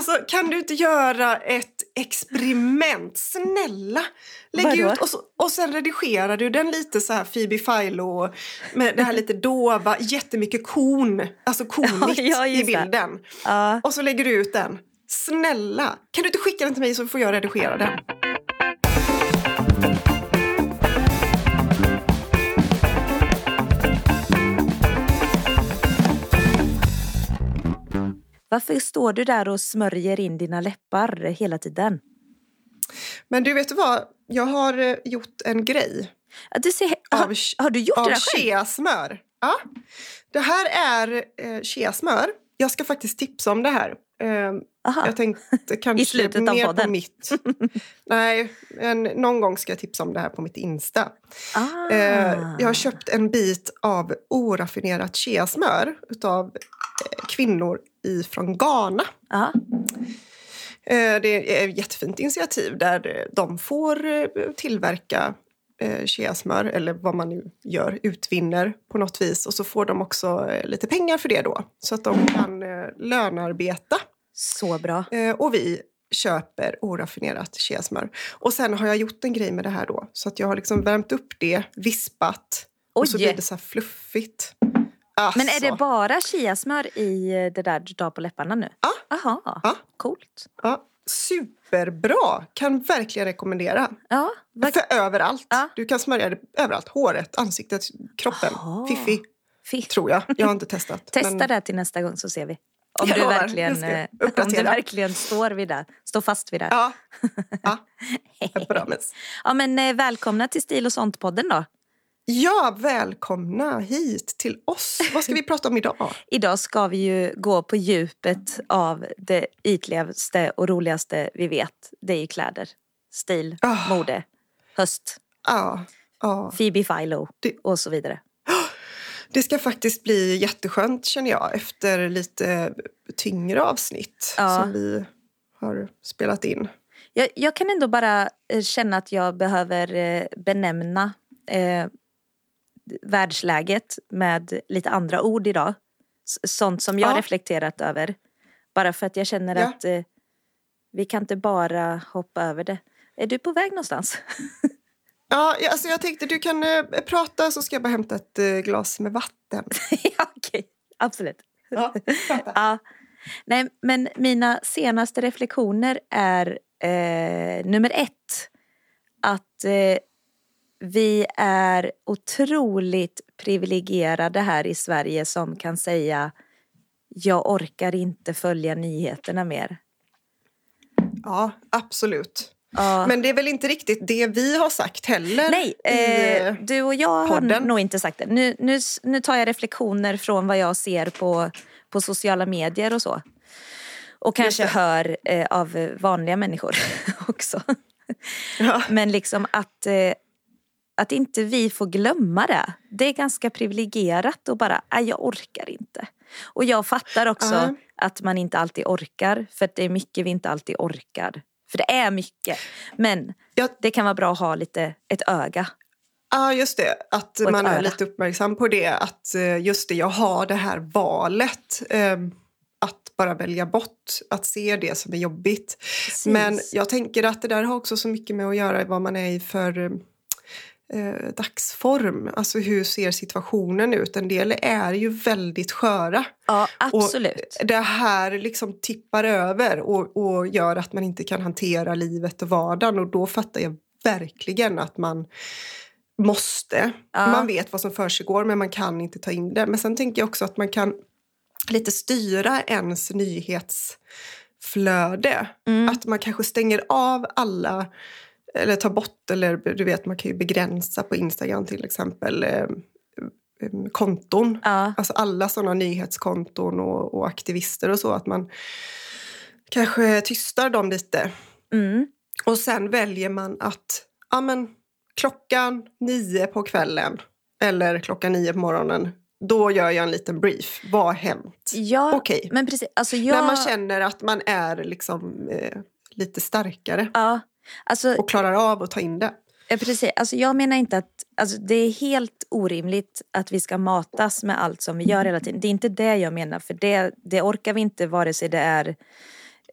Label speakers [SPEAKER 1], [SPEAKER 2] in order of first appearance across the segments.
[SPEAKER 1] Alltså kan du inte göra ett experiment? Snälla! Lägg
[SPEAKER 2] Vadå?
[SPEAKER 1] ut och, så, och sen redigerar du den lite så här Phoebe Philo med det här lite dova, jättemycket kon, alltså konigt
[SPEAKER 2] Ja,
[SPEAKER 1] i bilden.
[SPEAKER 2] Ja.
[SPEAKER 1] Och så lägger du ut den. Snälla! Kan du inte skicka den till mig så får jag redigera den?
[SPEAKER 2] Varför står du där och smörjer in dina läppar hela tiden?
[SPEAKER 1] Men du vet du vad? Jag har eh, gjort en grej.
[SPEAKER 2] Du ser,
[SPEAKER 1] Av,
[SPEAKER 2] har, har du gjort
[SPEAKER 1] av
[SPEAKER 2] det där själv?
[SPEAKER 1] cheasmör. Ja. Det här är eh, cheasmör. Jag ska faktiskt tipsa om det här. Eh,
[SPEAKER 2] Aha.
[SPEAKER 1] jag tänkte kanske
[SPEAKER 2] slutet av
[SPEAKER 1] mer
[SPEAKER 2] podden.
[SPEAKER 1] på mitt... Nej, men någon gång ska jag tipsa om det här på mitt Insta.
[SPEAKER 2] Ah.
[SPEAKER 1] Eh, jag har köpt en bit av oraffinerat cheasmör utav eh, kvinnor ifrån Ghana. Eh, Det är ett jättefint initiativ där de får eh, tillverka eh, cheasmör eller vad man nu gör, utvinner på något vis. Och så får de också eh, lite pengar för det då. Så att de kan eh, lönearbeta.
[SPEAKER 2] Så bra.
[SPEAKER 1] Eh, Och vi köper oraffinerat cheasmör. Och sen har jag gjort en grej med det här då. Så att jag har liksom värmt upp det, vispat. Och så
[SPEAKER 2] Oj.
[SPEAKER 1] blir det så här fluffigt. Alltså.
[SPEAKER 2] Men är det bara chiasmör i det där du tar på läpparna nu?
[SPEAKER 1] Ja.
[SPEAKER 2] Aha,
[SPEAKER 1] Ja.
[SPEAKER 2] coolt.
[SPEAKER 1] Ja, superbra! Kan verkligen rekommendera.
[SPEAKER 2] Ja, vad
[SPEAKER 1] För överallt.
[SPEAKER 2] Ja.
[SPEAKER 1] Du kan smörja det överallt. Håret, ansiktet, kroppen.
[SPEAKER 2] Jaha.
[SPEAKER 1] Fiffi,
[SPEAKER 2] fint.
[SPEAKER 1] tror jag. Jag har inte testat.
[SPEAKER 2] Testa
[SPEAKER 1] men-
[SPEAKER 2] det till nästa gång så ser vi. Om
[SPEAKER 1] Jag
[SPEAKER 2] du, verkligen, eh, om du verkligen står vid det. Står fast vid det.
[SPEAKER 1] Ja. ja.
[SPEAKER 2] Ja, men eh, välkomna till Stil och sånt-podden då.
[SPEAKER 1] Ja, välkomna hit till oss. Vad ska vi prata om idag?
[SPEAKER 2] Idag ska vi ju gå på djupet av det ytligaste och roligaste vi vet. Det är ju kläder, stil,
[SPEAKER 1] Ah.
[SPEAKER 2] mode, höst,
[SPEAKER 1] Ja, ja.
[SPEAKER 2] Phoebe Philo
[SPEAKER 1] Det-
[SPEAKER 2] och så vidare.
[SPEAKER 1] Det ska faktiskt bli jätteskönt känner jag efter lite tyngre avsnitt
[SPEAKER 2] Ja.
[SPEAKER 1] som vi har spelat in.
[SPEAKER 2] Jag, jag kan ändå bara eh, känna att jag behöver eh, benämna eh, världsläget med lite andra ord idag. Sånt som jag
[SPEAKER 1] Ja.
[SPEAKER 2] reflekterat över. Bara för att jag känner
[SPEAKER 1] Ja.
[SPEAKER 2] att eh, vi kan inte bara hoppa över det. Är du på väg någonstans?
[SPEAKER 1] Ja, alltså jag tänkte du kan eh, prata så ska jag bara hämta ett eh, glas med vatten.
[SPEAKER 2] ja, okej. Absolut.
[SPEAKER 1] Ja, prata.
[SPEAKER 2] Ja. Nej, men mina senaste reflektioner är eh, nummer ett. Att eh, vi är otroligt privilegierade här i Sverige som kan säga jag orkar inte följa nyheterna mer.
[SPEAKER 1] ja absolut.
[SPEAKER 2] Ja.
[SPEAKER 1] Men det är väl inte riktigt det vi har sagt heller?
[SPEAKER 2] Nej,
[SPEAKER 1] i,
[SPEAKER 2] eh, du och jag har
[SPEAKER 1] podden.
[SPEAKER 2] nog inte sagt det. Nu, nu, nu tar jag reflektioner från vad jag ser på, på sociala medier och så. Och kanske hör eh, av vanliga människor också.
[SPEAKER 1] ja.
[SPEAKER 2] Men liksom att, eh, att inte vi får glömma det. Det är ganska privilegierat och bara, jag orkar inte. Och jag fattar också
[SPEAKER 1] Ja.
[SPEAKER 2] att man inte alltid orkar. För att det är mycket vi inte alltid orkar. För det är mycket. Men
[SPEAKER 1] Ja.
[SPEAKER 2] det kan vara bra att ha lite ett öga.
[SPEAKER 1] Ja, just det. Att man är lite uppmärksam på det. Att eh, just det, jag har det här valet. eh, Att bara välja bort, att se det som är jobbigt.
[SPEAKER 2] Precis.
[SPEAKER 1] Men jag tänker att det där har också så mycket med att göra vad man är i för eh, dagsform. Alltså hur ser situationen ut? En del är ju väldigt sköra.
[SPEAKER 2] Ja,
[SPEAKER 1] Och
[SPEAKER 2] absolut.
[SPEAKER 1] det här liksom tippar över och, och gör att man inte kan hantera livet och vardagen. Och då fattar jag verkligen att man måste.
[SPEAKER 2] Ja.
[SPEAKER 1] Man vet vad som försiggår men man kan inte ta in det. Men sen tänker jag också att man kan lite styra ens nyhetsflöde.
[SPEAKER 2] Mm.
[SPEAKER 1] Att man kanske stänger av alla eller tar bort eller du vet man kan ju begränsa på Instagram till exempel eh, eh, konton.
[SPEAKER 2] Ja,
[SPEAKER 1] Alltså alla sådana nyhetskonton och, och aktivister och så. Att man kanske tystar dem lite.
[SPEAKER 2] mm.
[SPEAKER 1] Och sen väljer man att ja, men, klockan nio på kvällen eller klockan nio på morgonen. Då gör jag en liten brief. Vad har hänt?
[SPEAKER 2] ja
[SPEAKER 1] Okej.
[SPEAKER 2] men precis. Alltså jag,
[SPEAKER 1] När man känner att man är liksom, eh, lite starkare
[SPEAKER 2] ja, alltså,
[SPEAKER 1] och klarar av att ta in det.
[SPEAKER 2] Precis. Alltså, jag menar inte att alltså, det är helt orimligt att vi ska matas med allt som vi gör hela tiden. Det är inte det jag menar, för det, det orkar vi inte vare sig det är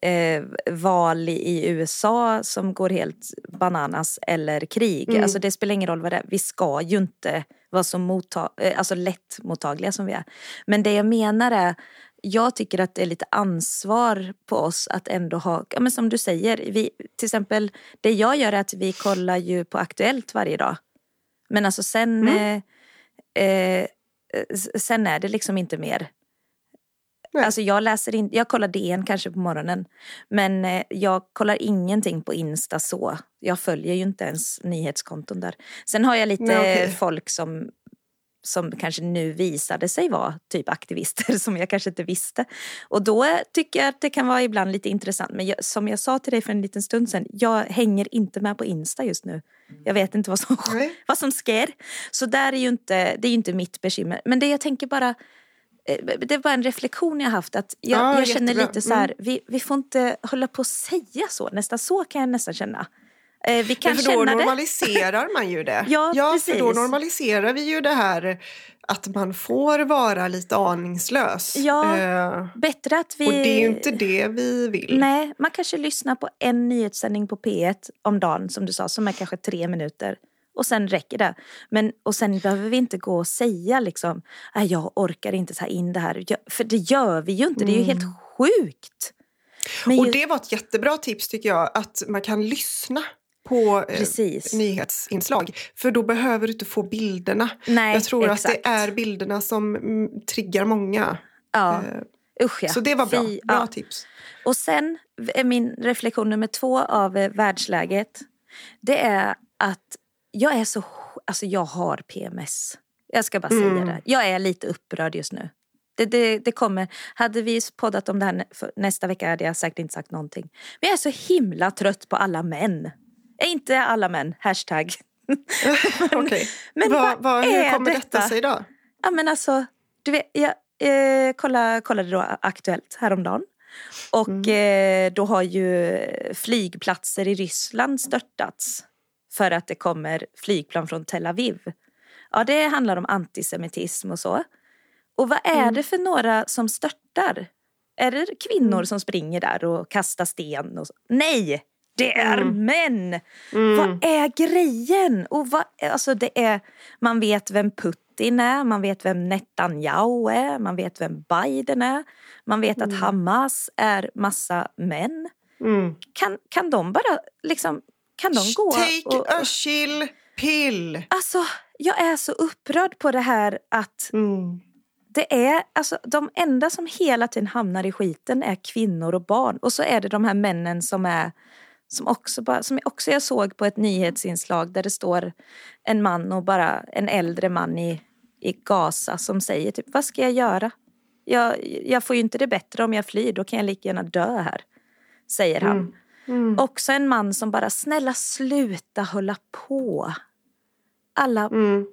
[SPEAKER 2] eh, val i USA som går helt bananas eller krig.
[SPEAKER 1] Mm.
[SPEAKER 2] Alltså det spelar ingen roll vad det är. Vi ska ju inte vara så mottag eh, alltså lättmottagliga som vi är. Men det jag menar är jag tycker att det är lite ansvar på oss att ändå ha, ja, men som du säger, vi, till exempel det jag gör är att vi kollar ju på Aktuellt varje dag. Men alltså sen,
[SPEAKER 1] Mm.
[SPEAKER 2] eh, eh, sen är det liksom inte mer.
[SPEAKER 1] Nej.
[SPEAKER 2] Alltså jag läser in, jag kollar DN kanske på morgonen. Men eh, jag kollar ingenting på Insta så. Jag följer ju inte ens nyhetskonton där. Sen har jag lite
[SPEAKER 1] Nej, okej.
[SPEAKER 2] folk som som kanske nu visade sig vara typ aktivister som jag kanske inte visste. Och då tycker jag att det kan vara ibland lite intressant. Men jag, som jag sa till dig för en liten stund sedan, jag hänger inte med på Insta just nu. Jag vet inte vad som, vad som sker. Så där är ju inte, det är ju inte mitt bekymmer. Men det jag tänker bara, eh, det är bara en reflektion jag haft. Att jag,
[SPEAKER 1] Ja,
[SPEAKER 2] jag känner
[SPEAKER 1] jättebra.
[SPEAKER 2] lite så här, vi, vi får inte hålla på att säga så. Nästan så kan jag nästan känna. Eh, Vi kan
[SPEAKER 1] Men för då
[SPEAKER 2] känna det.
[SPEAKER 1] normaliserar man ju det.
[SPEAKER 2] Ja,
[SPEAKER 1] för då
[SPEAKER 2] precis.
[SPEAKER 1] normaliserar vi ju det här att man får vara lite aningslös.
[SPEAKER 2] Ja,
[SPEAKER 1] Eh,
[SPEAKER 2] Bättre att vi...
[SPEAKER 1] och det är ju inte det vi vill.
[SPEAKER 2] Nej, man kanske lyssnar på en nyhetssändning på P1 om dagen som du sa, som är kanske tre minuter. Och sen räcker det. Men, och sen behöver vi inte gå och säga liksom, "Nej, jag orkar inte ta in det här. För det gör vi ju inte, det är ju helt sjukt.
[SPEAKER 1] Mm. Och
[SPEAKER 2] ju-
[SPEAKER 1] det var ett jättebra tips tycker jag, att man kan lyssna på eh,
[SPEAKER 2] Precis.
[SPEAKER 1] nyhetsinslag. För då behöver du inte få bilderna.
[SPEAKER 2] Nej,
[SPEAKER 1] jag tror
[SPEAKER 2] exakt.
[SPEAKER 1] att det är bilderna som mm, triggar många.
[SPEAKER 2] Ja,
[SPEAKER 1] Eh,
[SPEAKER 2] usch ja.
[SPEAKER 1] Så det var bra.
[SPEAKER 2] Fy,
[SPEAKER 1] Bra
[SPEAKER 2] ja.
[SPEAKER 1] tips.
[SPEAKER 2] Och sen är min reflektion nummer två av eh, världsläget. Det är att jag är så, alltså jag har PMS. Jag ska bara säga
[SPEAKER 1] Mm.
[SPEAKER 2] det. Jag är lite upprörd just nu. Det, det, det kommer. Hade vi poddat om det här nästa vecka hade jag säkert inte sagt någonting. Men jag är så himla trött på alla män. Inte alla män, hashtag.
[SPEAKER 1] Okej.
[SPEAKER 2] men
[SPEAKER 1] vad,
[SPEAKER 2] vad
[SPEAKER 1] vad, hur kommer
[SPEAKER 2] detta?
[SPEAKER 1] detta sig då?
[SPEAKER 2] Ja men alltså, du vet, jag eh, kollade, kollade då Aktuellt häromdagen. Och eh, då har ju flygplatser i Ryssland störtats för att det kommer flygplan från Tel Aviv. Ja, det handlar om antisemitism och så. Och vad är det för några som störtar? Är det kvinnor som springer där och kastar sten? Och? Nej, det är män! Vad är grejen? Och vad, alltså det är, man vet vem Putin är, man vet vem Netanyahu är, man vet vem Biden är. Man vet att Hamas är massa män.
[SPEAKER 1] Mm.
[SPEAKER 2] Kan, kan de bara liksom, kan de gå
[SPEAKER 1] Take
[SPEAKER 2] och,
[SPEAKER 1] a chill pill.
[SPEAKER 2] Alltså, jag är så upprörd på det här att
[SPEAKER 1] Mm.
[SPEAKER 2] det är, alltså de enda som hela tiden hamnar i skiten är kvinnor och barn. Och så är det de här männen som är, som också bara, som också jag såg på ett nyhetsinslag där det står en man och bara en äldre man i, i Gaza som säger typ, vad ska jag göra? Jag, jag får ju inte det bättre om jag flyr, då kan jag lika gärna dö här. Säger han.
[SPEAKER 1] Mm.
[SPEAKER 2] Också en man som bara, snälla sluta hålla på. Alla...
[SPEAKER 1] Mm.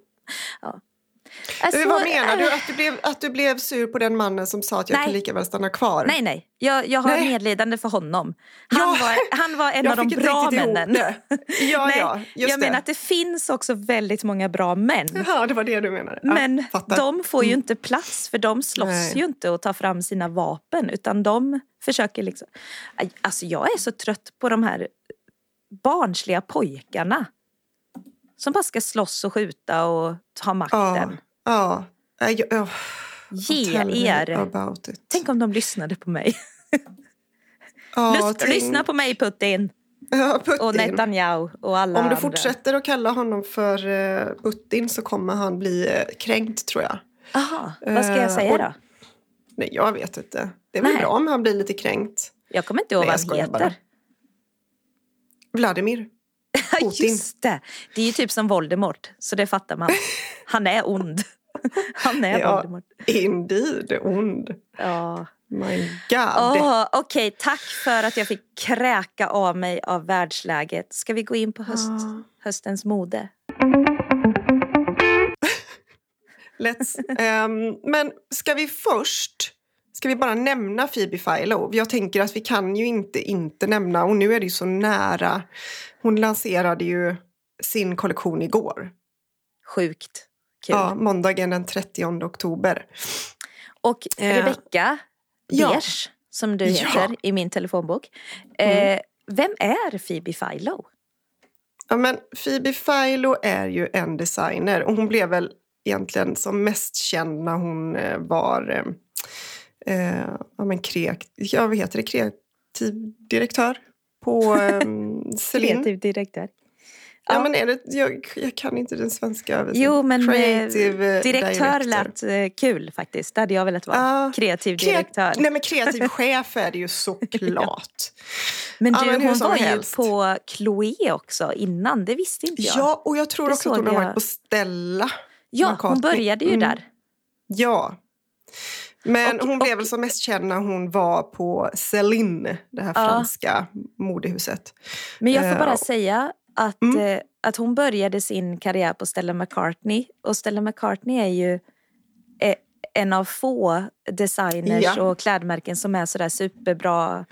[SPEAKER 2] Alltså,
[SPEAKER 1] Vad menar du? Att du, blev, att du blev sur på den mannen som sa att jag
[SPEAKER 2] Nej.
[SPEAKER 1] kan lika väl stanna kvar?
[SPEAKER 2] Nej, nej. Jag, jag har
[SPEAKER 1] Nej.
[SPEAKER 2] medlidande för honom. Han,
[SPEAKER 1] Ja.
[SPEAKER 2] var, han var en
[SPEAKER 1] Jag
[SPEAKER 2] av de bra männen.
[SPEAKER 1] Ja,
[SPEAKER 2] nej,
[SPEAKER 1] ja, just
[SPEAKER 2] jag
[SPEAKER 1] det.
[SPEAKER 2] menar att det finns också väldigt många bra män.
[SPEAKER 1] Ja, det var det du menade. Ja,
[SPEAKER 2] Men
[SPEAKER 1] fattar.
[SPEAKER 2] de får ju inte plats för de slåss
[SPEAKER 1] Nej.
[SPEAKER 2] ju inte och tar fram sina vapen utan de försöker liksom... Alltså jag är så trött på de här barnsliga pojkarna. Som bara ska slåss och skjuta och ta makten.
[SPEAKER 1] Ja. Nej, jag- oh,
[SPEAKER 2] Ge er. Tänk om de lyssnade på mig.
[SPEAKER 1] Ja,
[SPEAKER 2] Lys-
[SPEAKER 1] tänk-
[SPEAKER 2] Lyssna på mig Putin
[SPEAKER 1] Ja, Putin.
[SPEAKER 2] och Netanyahu och alla
[SPEAKER 1] Om du
[SPEAKER 2] andra.
[SPEAKER 1] fortsätter att kalla honom för uh, Putin så kommer han bli eh, kränkt tror jag.
[SPEAKER 2] Aha, vad ska jag
[SPEAKER 1] Eh,
[SPEAKER 2] säga
[SPEAKER 1] och-
[SPEAKER 2] då?
[SPEAKER 1] Nej, jag vet inte. Det är väl
[SPEAKER 2] Nej.
[SPEAKER 1] bra om han blir lite kränkt.
[SPEAKER 2] Jag kommer inte ihåg vad
[SPEAKER 1] jag
[SPEAKER 2] han
[SPEAKER 1] skojar bara.
[SPEAKER 2] heter.
[SPEAKER 1] Vladimir. Putin.
[SPEAKER 2] Just det. Det är ju typ som Voldemort, så det fattar man. Han är ond. Han är
[SPEAKER 1] Ja.
[SPEAKER 2] Voldemort.
[SPEAKER 1] Indeed, ond.
[SPEAKER 2] Ja.
[SPEAKER 1] My God.
[SPEAKER 2] Åh, Okej, tack för att jag fick kräka av mig av världsläget. Ska vi gå in på höst,
[SPEAKER 1] Ja.
[SPEAKER 2] höstens mode?
[SPEAKER 1] Let's. Ehm, men ska vi först, ska vi bara nämna Phoebe Philo? Jag tänker att vi kan ju inte inte nämna, och nu är det ju så nära. Hon lanserade ju sin kollektion igår.
[SPEAKER 2] Sjukt kul.
[SPEAKER 1] Ja, måndagen den 30 oktober.
[SPEAKER 2] Och
[SPEAKER 1] Eh,
[SPEAKER 2] Rebecca
[SPEAKER 1] ja.
[SPEAKER 2] Som du
[SPEAKER 1] Ja.
[SPEAKER 2] heter i min telefonbok.
[SPEAKER 1] Mm.
[SPEAKER 2] Eh, vem är Phoebe Philo?
[SPEAKER 1] Ja, men Phoebe Philo är ju en designer och hon blev väl egentligen som mest känd när hon eh, var eh, eh, ja, men kreak- ja, vad heter det? kreativ direktör på eh, Celine.
[SPEAKER 2] Kreativ direktör.
[SPEAKER 1] Ja,
[SPEAKER 2] Ja.
[SPEAKER 1] men är det, jag, jag kan inte den svenska översättningen.
[SPEAKER 2] Jo, men eh,
[SPEAKER 1] Creative eh,
[SPEAKER 2] direktör
[SPEAKER 1] director.
[SPEAKER 2] lät eh, kul faktiskt. Det hade jag velat vara.
[SPEAKER 1] Ja.
[SPEAKER 2] Kreativ
[SPEAKER 1] Kreat-
[SPEAKER 2] direktör.
[SPEAKER 1] Nej, men kreativ chef är det ju såklart.
[SPEAKER 2] Men
[SPEAKER 1] Ja,
[SPEAKER 2] du,
[SPEAKER 1] men hur
[SPEAKER 2] hon var
[SPEAKER 1] helst.
[SPEAKER 2] ju på Chloé också innan. Det visste inte jag.
[SPEAKER 1] Ja, och jag tror
[SPEAKER 2] Det
[SPEAKER 1] också att hon har varit på Stella.
[SPEAKER 2] Ja, hon började ju
[SPEAKER 1] Mm.
[SPEAKER 2] där.
[SPEAKER 1] Ja. Men
[SPEAKER 2] Och-
[SPEAKER 1] hon blev väl som mest känd när hon var på Celine, det här
[SPEAKER 2] Ja.
[SPEAKER 1] franska modehuset.
[SPEAKER 2] Men jag får
[SPEAKER 1] Eh,
[SPEAKER 2] bara säga att,
[SPEAKER 1] Mm.
[SPEAKER 2] eh, att hon började sin karriär på Stella McCartney. Och Stella McCartney är ju eh, en av få designers
[SPEAKER 1] Ja.
[SPEAKER 2] och klädmärken som är sådär superbra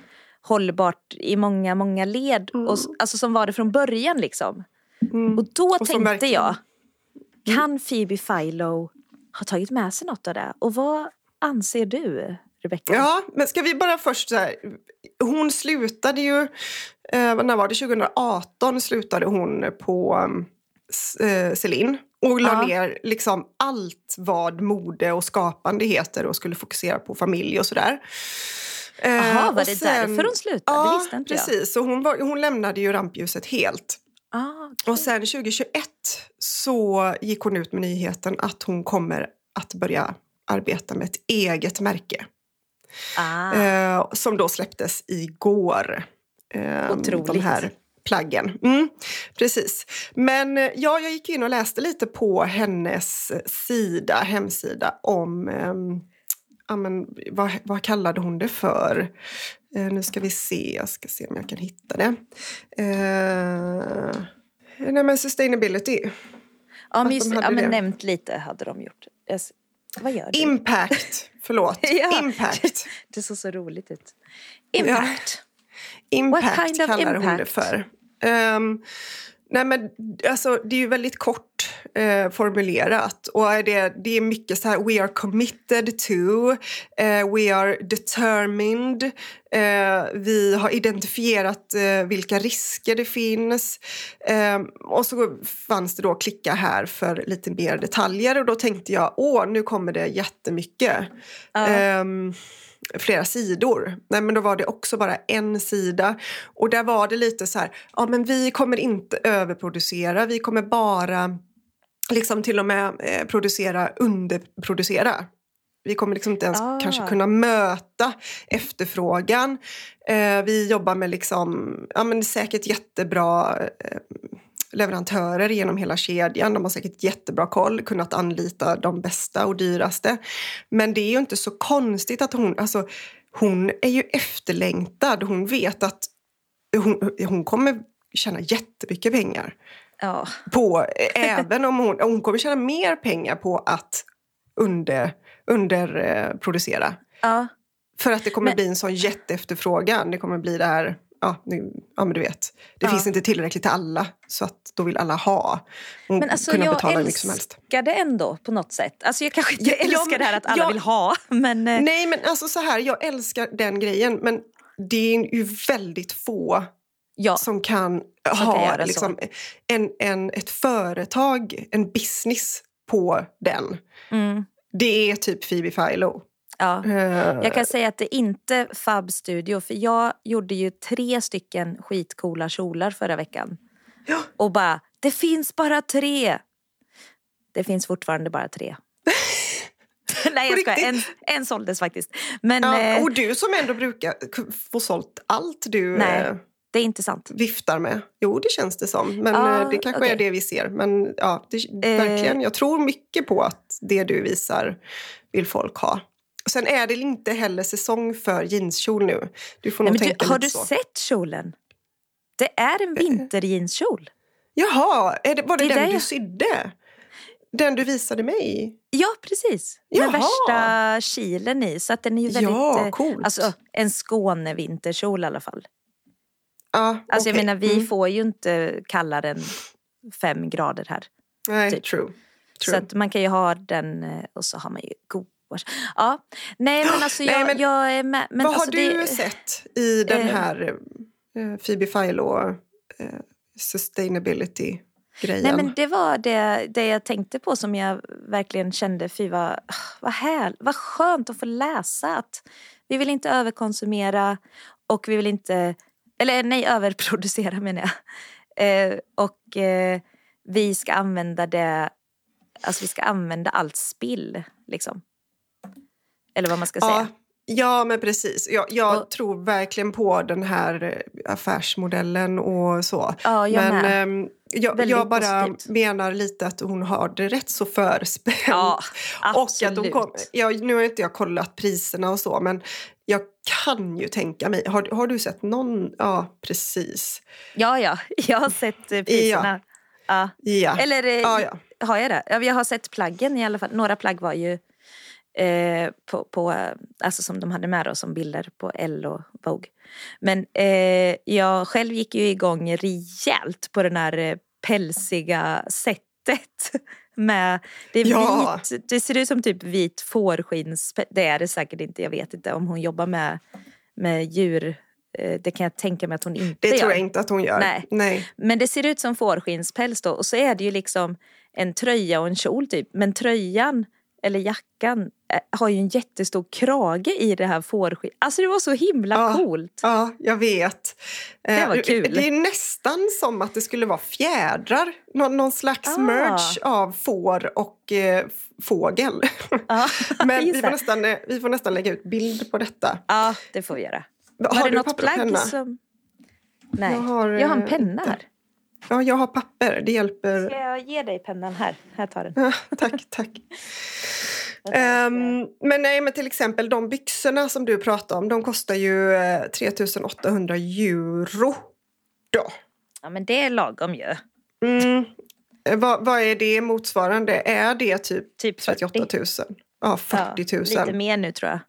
[SPEAKER 2] hållbart i många, många led. Och, s- alltså som var det från början liksom.
[SPEAKER 1] Mm.
[SPEAKER 2] Och då
[SPEAKER 1] Och
[SPEAKER 2] tänkte
[SPEAKER 1] Mm.
[SPEAKER 2] jag, kan Phoebe Philo ha tagit med sig något av det? Och vad anser du, Rebecca?
[SPEAKER 1] Ja, men ska vi bara först så här, Hon slutade ju, eh, när var det, 2018 slutade hon på S- eh, Celine och la
[SPEAKER 2] Ja.
[SPEAKER 1] ner liksom allt vad mode och skapande heter och skulle fokusera på familj och sådär. Eh,
[SPEAKER 2] Jaha, var
[SPEAKER 1] och
[SPEAKER 2] det
[SPEAKER 1] sen-
[SPEAKER 2] därför hon slutade?
[SPEAKER 1] Ja,
[SPEAKER 2] det visste inte jag.
[SPEAKER 1] precis. Så hon, var, hon lämnade ju rampljuset helt.
[SPEAKER 2] Ah, okej.
[SPEAKER 1] Och sen 2021 så gick hon ut med nyheten att hon kommer att börja arbeta med ett eget märke.
[SPEAKER 2] ah.
[SPEAKER 1] Eh, som då släpptes igår. Eh,
[SPEAKER 2] Otroligt.
[SPEAKER 1] De här plaggen. Mm, precis. Men eh, ja, jag gick in och läste lite på hennes sida, hemsida om ehm, ja, men, vad, vad kallade hon det för? Eh, nu ska vi se, jag ska se om jag kan hitta det. Eh, nej men sustainability.
[SPEAKER 2] Ja, men,
[SPEAKER 1] de
[SPEAKER 2] just,
[SPEAKER 1] hade
[SPEAKER 2] ja, men nämnt lite hade de gjort. Vad gör du?
[SPEAKER 1] Impact, förlåt.
[SPEAKER 2] Ja.
[SPEAKER 1] Impact.
[SPEAKER 2] Det såg så roligt ut. Impact.
[SPEAKER 1] Impact
[SPEAKER 2] What kind of
[SPEAKER 1] kallar hon det
[SPEAKER 2] impact?
[SPEAKER 1] för. Ehm, nej men, alltså, det är ju väldigt kort eh, formulerat. Och det, det är mycket så här, we are committed to, eh, we are determined, eh, vi har identifierat eh, vilka risker det finns. Ehm, och så fanns det då klicka här för lite mer detaljer och då tänkte jag, åh, nu kommer det jättemycket. Ehm, flera sidor. Nej, men då var det också bara en sida. Och där var det lite så här, ja men vi kommer inte överproducera, vi kommer bara liksom till och med eh, producera, underproducera. Vi kommer liksom inte ens
[SPEAKER 2] Ah.
[SPEAKER 1] kanske kunna möta efterfrågan. Eh, vi jobbar med liksom, ja men säkert jättebra eh, leverantörer genom hela kedjan. De har säkert jättebra koll, kunnat anlita de bästa och dyraste. Men det är ju inte så konstigt att hon, alltså hon är ju efterlängtad. Hon vet att hon, hon kommer tjäna jättemycket pengar
[SPEAKER 2] Ja.
[SPEAKER 1] på, även om hon, hon kommer tjäna mer pengar på att under, underproducera.
[SPEAKER 2] Ja.
[SPEAKER 1] För att det kommer
[SPEAKER 2] Men-
[SPEAKER 1] bli en sån jätteefterfrågan. Det kommer bli det här, ja, nu, ja men du vet. Det
[SPEAKER 2] Ja.
[SPEAKER 1] finns inte tillräckligt till alla så att då vill alla ha. Och
[SPEAKER 2] Men alltså
[SPEAKER 1] kunna
[SPEAKER 2] jag
[SPEAKER 1] betala som helst.
[SPEAKER 2] älskar det ändå på något sätt. Alltså jag kanske inte
[SPEAKER 1] Ja, ja,
[SPEAKER 2] älskar
[SPEAKER 1] men-
[SPEAKER 2] det här att alla
[SPEAKER 1] ja.
[SPEAKER 2] vill ha. Men eh,
[SPEAKER 1] Nej men alltså så här, jag älskar den grejen men det är ju väldigt få
[SPEAKER 2] ja.
[SPEAKER 1] som kan ha liksom, en, en, ett företag, en business på den.
[SPEAKER 2] Mm,
[SPEAKER 1] Det är typ Phoebe Philo.
[SPEAKER 2] ja.
[SPEAKER 1] Eh,
[SPEAKER 2] Jag kan säga att det är inte Fab Studio för jag gjorde ju tre stycken skitcoola kjolar förra veckan.
[SPEAKER 1] Ja.
[SPEAKER 2] Och bara, det finns bara tre. Det finns fortfarande bara tre. Nej jag skojar, en, en såldes faktiskt. Men
[SPEAKER 1] ja,
[SPEAKER 2] eh,
[SPEAKER 1] och du som ändå brukar få sålt allt du
[SPEAKER 2] Nej.
[SPEAKER 1] Eh,
[SPEAKER 2] det är inte sant.
[SPEAKER 1] viftar med. Jo, det känns det som. Men
[SPEAKER 2] Ja,
[SPEAKER 1] eh, det kanske
[SPEAKER 2] okej.
[SPEAKER 1] är det vi ser. Men ja, det,
[SPEAKER 2] Eh.
[SPEAKER 1] verkligen. Jag tror mycket på att det du visar vill folk ha. Sen är det inte heller säsong för jeanskjol nu. Du får nog
[SPEAKER 2] Nej, men
[SPEAKER 1] tänka
[SPEAKER 2] du, har du
[SPEAKER 1] så.
[SPEAKER 2] sett kjolen? Det är en vinterjeanskjol.
[SPEAKER 1] Jaha, är det, var det,
[SPEAKER 2] Det
[SPEAKER 1] den du
[SPEAKER 2] jag-
[SPEAKER 1] sydde? Den du visade mig?
[SPEAKER 2] Ja, precis. Med
[SPEAKER 1] Jaha.
[SPEAKER 2] värsta kilen i. Så att den är ju väldigt...
[SPEAKER 1] Ja,
[SPEAKER 2] eh,
[SPEAKER 1] coolt.
[SPEAKER 2] Alltså en Skåne-vinterkjol i alla fall.
[SPEAKER 1] Ja,
[SPEAKER 2] Alltså jag
[SPEAKER 1] okej.
[SPEAKER 2] menar, vi
[SPEAKER 1] Mm.
[SPEAKER 2] får ju inte kallare än fem grader här.
[SPEAKER 1] Nej,
[SPEAKER 2] typ.
[SPEAKER 1] true.
[SPEAKER 2] Så
[SPEAKER 1] true.
[SPEAKER 2] att man kan ju ha den eh, och så har man ju sedan. Ja. Nej men alltså jag,
[SPEAKER 1] Nej, men
[SPEAKER 2] jag är med. Men
[SPEAKER 1] Vad
[SPEAKER 2] alltså,
[SPEAKER 1] har du
[SPEAKER 2] det,
[SPEAKER 1] sett i den
[SPEAKER 2] eh,
[SPEAKER 1] här eh, Phoebe Philo eh, sustainability-grejen?
[SPEAKER 2] Nej men det var det, det jag tänkte på som jag verkligen kände, fy vad, vad, här, vad skönt att få läsa att vi vill inte överkonsumera och vi vill inte, eller nej överproducera menar jag. Eh, och eh, vi ska använda det, alltså vi ska använda allt spill liksom. Eller vad man ska säga.
[SPEAKER 1] ja, men precis. Jag, jag
[SPEAKER 2] Och-
[SPEAKER 1] tror verkligen på den här eh, affärsmodellen och så.
[SPEAKER 2] Ja, jag
[SPEAKER 1] men
[SPEAKER 2] med.
[SPEAKER 1] ehm, jag, jag bara
[SPEAKER 2] positivt.
[SPEAKER 1] menar lite att hon har det rätt så förspänt.
[SPEAKER 2] Ja,
[SPEAKER 1] och att
[SPEAKER 2] absolut.
[SPEAKER 1] kom, ja, nu har inte jag kollat priserna och så, men jag kan ju tänka mig. Har, har du sett någon? Ja, precis.
[SPEAKER 2] Ja, ja, jag har sett eh, priserna. Ja.
[SPEAKER 1] Ja.
[SPEAKER 2] Eller eh,
[SPEAKER 1] Ja, ja.
[SPEAKER 2] har jag det? Ja, Jag har sett plaggen i alla fall. Några plagg var ju eh, på, på, alltså som de hade med då, som bilder på Elle och Vogue. Men eh, jag själv gick ju igång rejält på den här eh, pälsiga sättet. Med, det, är
[SPEAKER 1] Ja.
[SPEAKER 2] vit, det ser ut som typ vit fårskins... Det är det säkert inte. Jag vet inte om hon jobbar med, med djur. Eh, Det kan jag tänka mig att hon inte
[SPEAKER 1] Det
[SPEAKER 2] gör.
[SPEAKER 1] tror jag inte att hon gör.
[SPEAKER 2] Nej.
[SPEAKER 1] Nej.
[SPEAKER 2] Men det ser ut som fårskinnspäls då och så är det ju liksom en tröja och en kjol typ. Men tröjan eller jackan eh, har ju en jättestor krage i det här fårskinn. Alltså det var så himla
[SPEAKER 1] Ja.
[SPEAKER 2] coolt.
[SPEAKER 1] Ja, jag vet.
[SPEAKER 2] Det var
[SPEAKER 1] Eh,
[SPEAKER 2] kul.
[SPEAKER 1] Det är nästan som att det skulle vara fjädrar. Någon, någon slags
[SPEAKER 2] Ah.
[SPEAKER 1] merge av får och eh, fågel.
[SPEAKER 2] Ja,
[SPEAKER 1] Men vi får, nästan, eh, vi får nästan lägga ut bild på detta.
[SPEAKER 2] ja, det får vi göra.
[SPEAKER 1] Har,
[SPEAKER 2] Var det
[SPEAKER 1] du
[SPEAKER 2] något
[SPEAKER 1] penna?
[SPEAKER 2] plagg som... Nej,
[SPEAKER 1] Jag
[SPEAKER 2] jag
[SPEAKER 1] har,
[SPEAKER 2] har,
[SPEAKER 1] eh,
[SPEAKER 2] en penna här.
[SPEAKER 1] Ja, jag har papper. Det hjälper.
[SPEAKER 2] Ska jag ge dig pennan här? Här tar den.
[SPEAKER 1] Ja, tack, tack. Ehm, men nej, men till exempel de byxorna som du pratade om, de kostar ju eh, 3800 euro. Då.
[SPEAKER 2] Ja men det är lagom ju.
[SPEAKER 1] Mm. Vad, vad är det motsvarande? Är det typ
[SPEAKER 2] Typ
[SPEAKER 1] 38 000?
[SPEAKER 2] 40.
[SPEAKER 1] Ja, 40 000.
[SPEAKER 2] Ja, lite mer nu tror jag.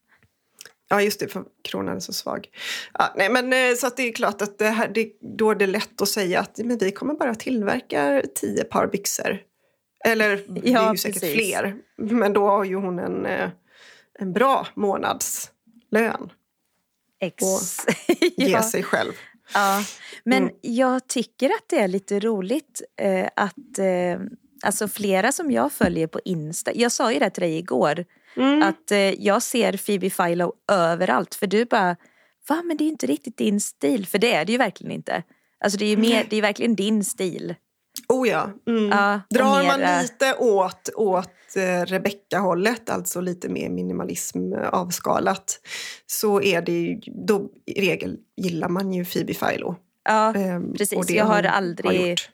[SPEAKER 1] Ja, just det, för kronan är så svag. Ja, nej, men, eh, så att det är klart att det här, det, då är det lätt att säga att men vi kommer bara tillverka tio par byxor. Eller det är
[SPEAKER 2] Ja,
[SPEAKER 1] ju säkert
[SPEAKER 2] precis.
[SPEAKER 1] fler. Men då har ju hon en, eh, en bra månadslön
[SPEAKER 2] Ex.
[SPEAKER 1] ge
[SPEAKER 2] ja.
[SPEAKER 1] sig själv.
[SPEAKER 2] Ja, men
[SPEAKER 1] Mm.
[SPEAKER 2] jag tycker att det är lite roligt eh, att eh, alltså flera som jag följer på Insta, jag sa ju det till dig igår,
[SPEAKER 1] Mm.
[SPEAKER 2] att eh, jag ser Phoebe Philo överallt för du bara, va men det är inte riktigt din stil, för det är det ju verkligen inte. Alltså det är ju mer, det är verkligen din stil.
[SPEAKER 1] Oh ja. Mm.
[SPEAKER 2] Ja,
[SPEAKER 1] Drar man
[SPEAKER 2] mera-
[SPEAKER 1] lite åt, åt eh, Rebecca-hållet, alltså lite mer minimalism eh, avskalat, så är det ju, då i regel gillar man ju Phoebe Philo.
[SPEAKER 2] Ja,
[SPEAKER 1] Ehm,
[SPEAKER 2] precis. Jag har aldrig
[SPEAKER 1] gjort.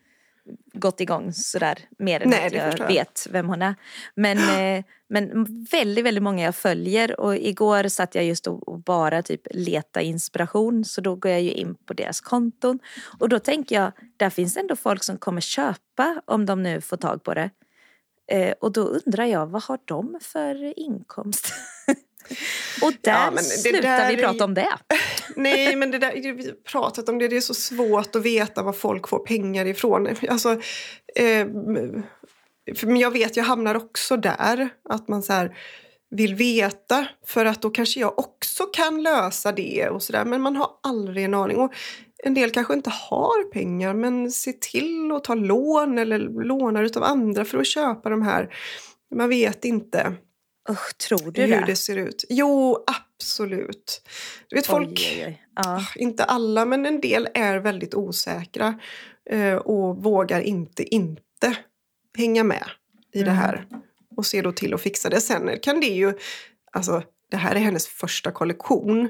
[SPEAKER 2] Gått igång sådär mer än
[SPEAKER 1] Nej,
[SPEAKER 2] att jag,
[SPEAKER 1] jag.
[SPEAKER 2] vet vem hon är. Men, eh, men väldigt, väldigt många jag följer och igår satt jag just och, och bara typ leta inspiration så då går jag ju in på deras konton och då tänker jag, där finns ändå folk som kommer köpa om de nu får tag på det. Eh, och då undrar jag, vad har de för inkomst? och där
[SPEAKER 1] Ja, men det
[SPEAKER 2] slutar
[SPEAKER 1] där
[SPEAKER 2] vi prata om det.
[SPEAKER 1] Nej, men det där, vi har pratat om det, det är så svårt att veta var folk får pengar ifrån. Alltså, eh, men jag vet, jag hamnar också där, att man så här vill veta för att då kanske jag också kan lösa det och sådär. Men man har aldrig en aning. Och en del kanske inte har pengar men se till att ta lån eller lånar utav andra för att köpa de här. Man vet inte
[SPEAKER 2] Usch, tror du
[SPEAKER 1] hur
[SPEAKER 2] det?
[SPEAKER 1] det ser ut. Jo, absolut. Du vet, folk,
[SPEAKER 2] Oj, oj. Ja.
[SPEAKER 1] inte alla, men en del är väldigt osäkra eh, och vågar inte inte hänga med i det
[SPEAKER 2] Mm.
[SPEAKER 1] här. Och ser då till att fixa det. Sen kan det ju, alltså det här är hennes första kollektion.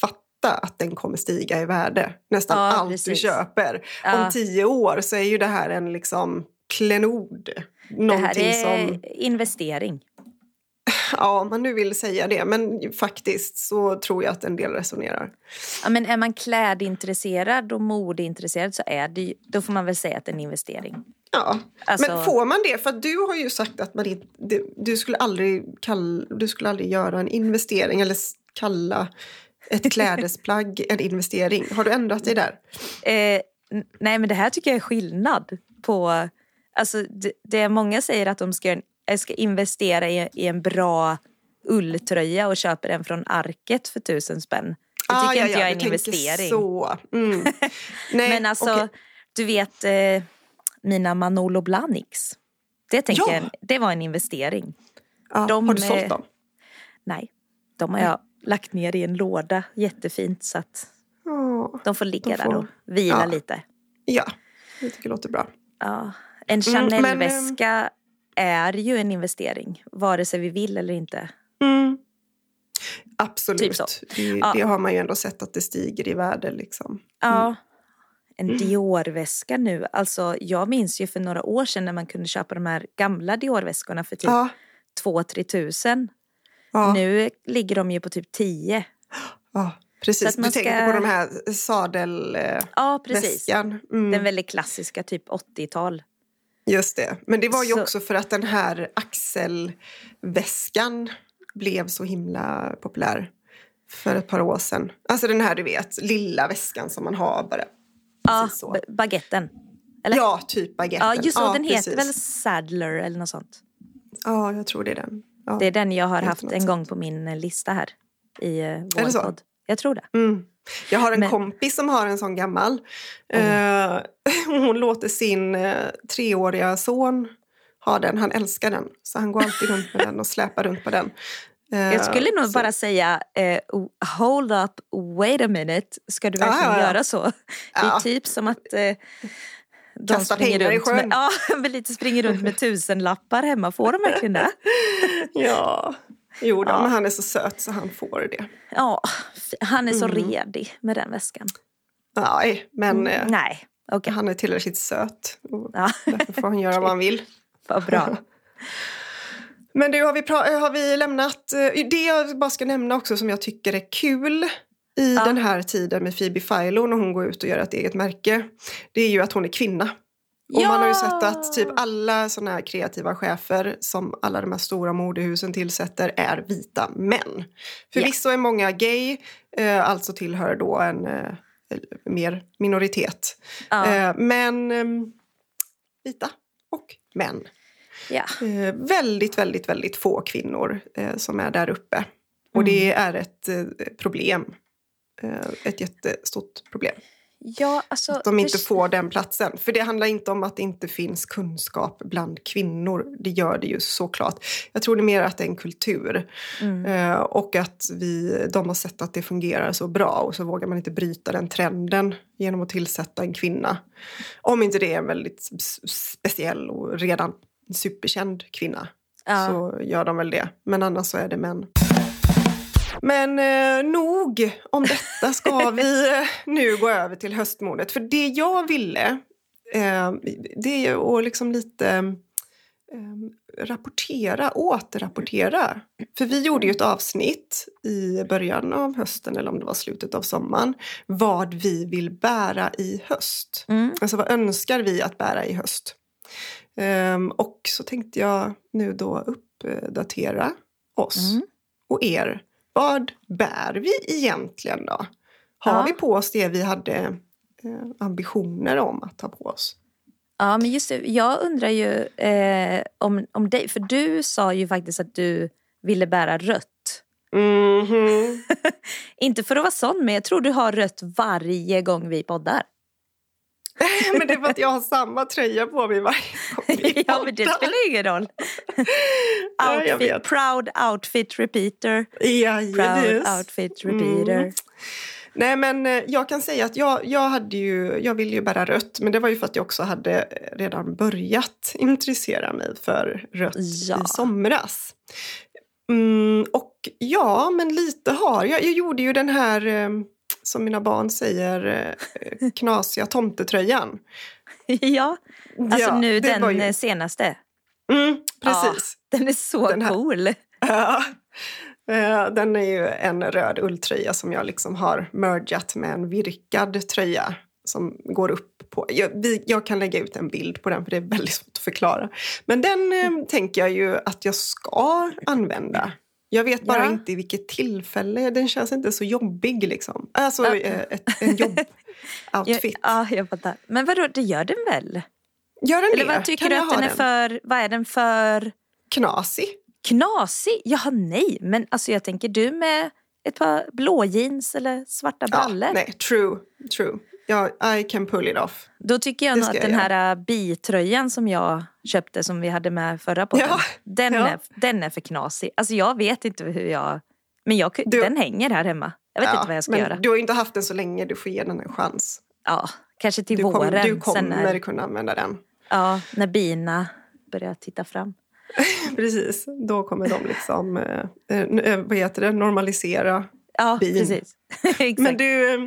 [SPEAKER 1] Fatta att den kommer stiga i värde. Nästan
[SPEAKER 2] Ja,
[SPEAKER 1] allt du
[SPEAKER 2] precis.
[SPEAKER 1] köper.
[SPEAKER 2] Ja.
[SPEAKER 1] Om tio år så är ju det här en liksom klenod.
[SPEAKER 2] Det här är
[SPEAKER 1] som,
[SPEAKER 2] investering.
[SPEAKER 1] Ja om man nu vill säga det, men faktiskt så tror jag att en del resonerar.
[SPEAKER 2] Ja, men är man klädintresserad och modeintresserad så är det då får man väl säga att det är en investering.
[SPEAKER 1] Ja,
[SPEAKER 2] Alltså-
[SPEAKER 1] men får man det? För du har ju sagt att man du, du, skulle aldrig kall, du skulle aldrig göra en investering eller kalla ett klädesplagg en investering. Har du ändrat dig där?
[SPEAKER 2] Eh, nej men det här tycker jag är skillnad på, alltså det, det många säger att de ska, göra en- eh, ska investera i, i en bra ulltröja och köper en från Arket för tusen spänn. Det
[SPEAKER 1] Ah,
[SPEAKER 2] tycker
[SPEAKER 1] ja,
[SPEAKER 2] inte
[SPEAKER 1] ja,
[SPEAKER 2] jag är en investering.
[SPEAKER 1] Så. Mm. Nej,
[SPEAKER 2] Men alltså,
[SPEAKER 1] okej.
[SPEAKER 2] du vet eh, mina Manolo Blahniks. Det, tänker
[SPEAKER 1] Ja.
[SPEAKER 2] jag, det var en investering.
[SPEAKER 1] ja,
[SPEAKER 2] de,
[SPEAKER 1] har du
[SPEAKER 2] eh,
[SPEAKER 1] sålt dem?
[SPEAKER 2] Nej, de har jag lagt ner i en låda jättefint så att
[SPEAKER 1] Ja.
[SPEAKER 2] de får ligga
[SPEAKER 1] De
[SPEAKER 2] där
[SPEAKER 1] får-
[SPEAKER 2] och vila
[SPEAKER 1] ja.
[SPEAKER 2] lite.
[SPEAKER 1] ja, det tycker jag låter bra.
[SPEAKER 2] Ja. En
[SPEAKER 1] Mm, men,
[SPEAKER 2] Chanel-väska är ju en investering, vare sig vi vill eller inte.
[SPEAKER 1] Mm. Absolut.
[SPEAKER 2] Typ.
[SPEAKER 1] Det,
[SPEAKER 2] Ja.
[SPEAKER 1] det har man ju ändå sett att det stiger i värde. Liksom.
[SPEAKER 2] Ja. En Dior-väska nu. Alltså, jag minns ju för några år sedan när man kunde köpa de här gamla Dior-väskorna för typ
[SPEAKER 1] Ja,
[SPEAKER 2] 2-3 tusen.
[SPEAKER 1] ja,
[SPEAKER 2] Nu ligger de ju på typ 10.
[SPEAKER 1] ja, precis.
[SPEAKER 2] man
[SPEAKER 1] Du tänker
[SPEAKER 2] ska-
[SPEAKER 1] på de här sadelväskan.
[SPEAKER 2] Ja, precis.
[SPEAKER 1] Mm.
[SPEAKER 2] Den väldigt klassiska, typ 80-tal.
[SPEAKER 1] Just det. Men det var ju
[SPEAKER 2] Så-
[SPEAKER 1] också för att den här axelväskan blev så himla populär för ett par år sedan. Alltså den här du vet, lilla väskan som man har bara.
[SPEAKER 2] Ja,
[SPEAKER 1] så.
[SPEAKER 2] ba- baguetten. Eller?
[SPEAKER 1] Ja, typ baguetten.
[SPEAKER 2] Ja, just så. den
[SPEAKER 1] precis.
[SPEAKER 2] heter väl Sadler eller något sånt.
[SPEAKER 1] Ja, jag tror det är den. Ja.
[SPEAKER 2] Det är den jag har haft en
[SPEAKER 1] sånt.
[SPEAKER 2] gång på min eh, lista här i eh, vår podd. Jag tror det.
[SPEAKER 1] Mm. Jag har en
[SPEAKER 2] Men-
[SPEAKER 1] kompis som har en sån gammal. Eh, hon låter sin eh, treåriga son ha den. Han älskar den. Så han går alltid runt med den och släpar runt på den. Eh,
[SPEAKER 2] Jag skulle nog
[SPEAKER 1] så-
[SPEAKER 2] bara säga eh, hold up, wait a minute. Ska du verkligen
[SPEAKER 1] ja, ja.
[SPEAKER 2] göra så? Det är
[SPEAKER 1] Ja.
[SPEAKER 2] typ som att eh, de
[SPEAKER 1] Kasta
[SPEAKER 2] springer
[SPEAKER 1] pengar i
[SPEAKER 2] runt med,
[SPEAKER 1] sjön.
[SPEAKER 2] ja, men lite springer runt med tusenlappar hemma. Får de verkligen det?
[SPEAKER 1] Ja, jo då,
[SPEAKER 2] Ja.
[SPEAKER 1] men han är så söt så han får det.
[SPEAKER 2] Ja, han är så
[SPEAKER 1] Mm.
[SPEAKER 2] redig med den väskan.
[SPEAKER 1] Nej, men eh,
[SPEAKER 2] Nej, okej.
[SPEAKER 1] han är tillräckligt söt. Och
[SPEAKER 2] Ja,
[SPEAKER 1] därför får han göra vad han vill.
[SPEAKER 2] vad bra.
[SPEAKER 1] Men du, har vi, pra- har vi lämnat... eh, Det jag bara ska nämna också som jag tycker är kul i
[SPEAKER 2] Ja.
[SPEAKER 1] den här tiden med Phoebe Philo när hon går ut och gör ett eget märke. Det är ju att hon är kvinna. Och man har ju sett att typ alla såna här kreativa chefer som alla de här stora modehusen tillsätter är vita män. Förvisso är många gay, eh, alltså tillhör då en eh, mer minoritet.
[SPEAKER 2] Ja,
[SPEAKER 1] Eh, men eh, vita och män.
[SPEAKER 2] ja.
[SPEAKER 1] Eh, väldigt, väldigt, väldigt få kvinnor eh, som är där uppe. Och det är ett eh, problem. Ett jättestort problem.
[SPEAKER 2] Ja alltså,
[SPEAKER 1] Att de inte
[SPEAKER 2] det-
[SPEAKER 1] får den platsen. För det handlar inte om att det inte finns kunskap bland kvinnor. Det gör det ju såklart. Jag tror det är mer att det är en kultur.
[SPEAKER 2] Mm.
[SPEAKER 1] Eh, och att vi, de har sett att det fungerar så bra och så vågar man inte bryta den trenden genom att tillsätta en kvinna. Om inte det är en väldigt speciell och redan superkänd kvinna
[SPEAKER 2] Ja.
[SPEAKER 1] så gör de väl det. Men annars så är det män. Men eh, nog om detta ska vi eh, nu gå över till höstmodet. För det jag ville, eh, det är ju att liksom lite eh, rapportera, återrapportera. För vi gjorde ju ett avsnitt i början av hösten, eller om det var slutet av sommaren, vad vi vill bära i höst.
[SPEAKER 2] Mm.
[SPEAKER 1] Alltså vad önskar vi att bära i höst? Ehm, och så tänkte jag nu då uppdatera oss
[SPEAKER 2] Mm.
[SPEAKER 1] och er. Vad bär vi egentligen då? Har
[SPEAKER 2] Ja.
[SPEAKER 1] vi på oss det vi hade eh, ambitioner om att ta på oss?
[SPEAKER 2] Ja, men just det. Jag undrar ju eh, om, om dig. För du sa ju faktiskt att du ville bära rött.
[SPEAKER 1] Mhm.
[SPEAKER 2] Inte för att vara sån, men jag tror du har rött varje gång vi poddar.
[SPEAKER 1] men det är för att jag har samma tröja på mig varje gång vi
[SPEAKER 2] ja, men det spelar ingen roll.
[SPEAKER 1] Ja,
[SPEAKER 2] outfit,
[SPEAKER 1] vet.
[SPEAKER 2] proud outfit repeater. Proud
[SPEAKER 1] Jajamän.
[SPEAKER 2] outfit repeater.
[SPEAKER 1] Mm. Nej men eh, jag kan säga att jag, jag, hade ju, jag ville ju bära rött men det var ju för att jag också hade redan börjat intressera mig för rött
[SPEAKER 2] Ja.
[SPEAKER 1] i somras. Mm, och ja, men lite har jag. Jag gjorde ju den här, eh, som mina barn säger, eh, knasiga tomtetröjan.
[SPEAKER 2] ja, alltså
[SPEAKER 1] Ja,
[SPEAKER 2] nu den
[SPEAKER 1] ju-
[SPEAKER 2] eh, senaste.
[SPEAKER 1] Mm, precis.
[SPEAKER 2] Den är så
[SPEAKER 1] Den här-
[SPEAKER 2] cool.
[SPEAKER 1] Ja. Eh, Den är ju en röd ulltröja som jag liksom har mergat med en virkad tröja som går upp på... Jag, vi, jag kan lägga ut en bild på den för det är väldigt svårt att förklara. Men den eh, tänker jag ju att jag ska använda. Jag vet bara
[SPEAKER 2] Ja.
[SPEAKER 1] inte i vilket tillfälle. Den känns inte så jobbig liksom. Alltså
[SPEAKER 2] Ja.
[SPEAKER 1] eh, ett, en
[SPEAKER 2] Ja,
[SPEAKER 1] jobb-outfit.
[SPEAKER 2] ja, jag fattar. Men vadå, det gör den väl?
[SPEAKER 1] Gör den
[SPEAKER 2] Eller
[SPEAKER 1] det?
[SPEAKER 2] vad tycker
[SPEAKER 1] Kan
[SPEAKER 2] du att den är för... Vad är den för...
[SPEAKER 1] Knasig.
[SPEAKER 2] Knasig? Ja, nej. Men alltså jag tänker du med ett par blå jeans eller svarta
[SPEAKER 1] Ja,
[SPEAKER 2] brallor.
[SPEAKER 1] nej, true, true. Ja, I can pull it off.
[SPEAKER 2] Då tycker jag nog att
[SPEAKER 1] jag
[SPEAKER 2] den här äh, bitröjan som jag köpte som vi hade med förra podden.
[SPEAKER 1] Ja,
[SPEAKER 2] Den,
[SPEAKER 1] ja.
[SPEAKER 2] Är, den är för knasig. Alltså jag vet inte hur jag... Men jag,
[SPEAKER 1] Du-
[SPEAKER 2] den hänger här hemma. Jag vet
[SPEAKER 1] Ja,
[SPEAKER 2] inte vad jag ska
[SPEAKER 1] men
[SPEAKER 2] göra.
[SPEAKER 1] Du har inte haft den så länge, du får ge den en chans.
[SPEAKER 2] Ja, kanske till
[SPEAKER 1] Du,
[SPEAKER 2] våren.
[SPEAKER 1] kommer- du
[SPEAKER 2] sen
[SPEAKER 1] kommer
[SPEAKER 2] när,
[SPEAKER 1] kunna använda den.
[SPEAKER 2] ja, när bina börjar titta fram.
[SPEAKER 1] Precis, då kommer de liksom, eh, eh, vad heter det, normalisera.
[SPEAKER 2] Ja,
[SPEAKER 1] Bin.
[SPEAKER 2] precis.
[SPEAKER 1] Men du, eh,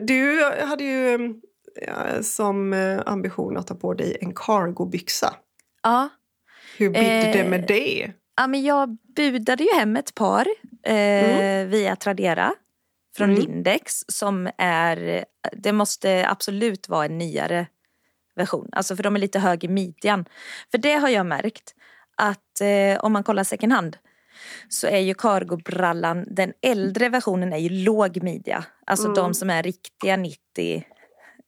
[SPEAKER 1] du hade ju eh, som eh, ambition att ta på dig en cargobyxa.
[SPEAKER 2] ja.
[SPEAKER 1] Hur blev
[SPEAKER 2] Eh,
[SPEAKER 1] det med det?
[SPEAKER 2] Ja, men jag budade ju hem ett par eh, via Tradera från
[SPEAKER 1] Mm.
[SPEAKER 2] Lindex som är, det måste absolut vara en nyare version. Alltså för de är lite hög i midjan. För det har jag märkt att eh, om man kollar second hand så är ju cargobrallan, den äldre versionen är ju låg midja. Alltså
[SPEAKER 1] Mm.
[SPEAKER 2] de som är riktiga 90.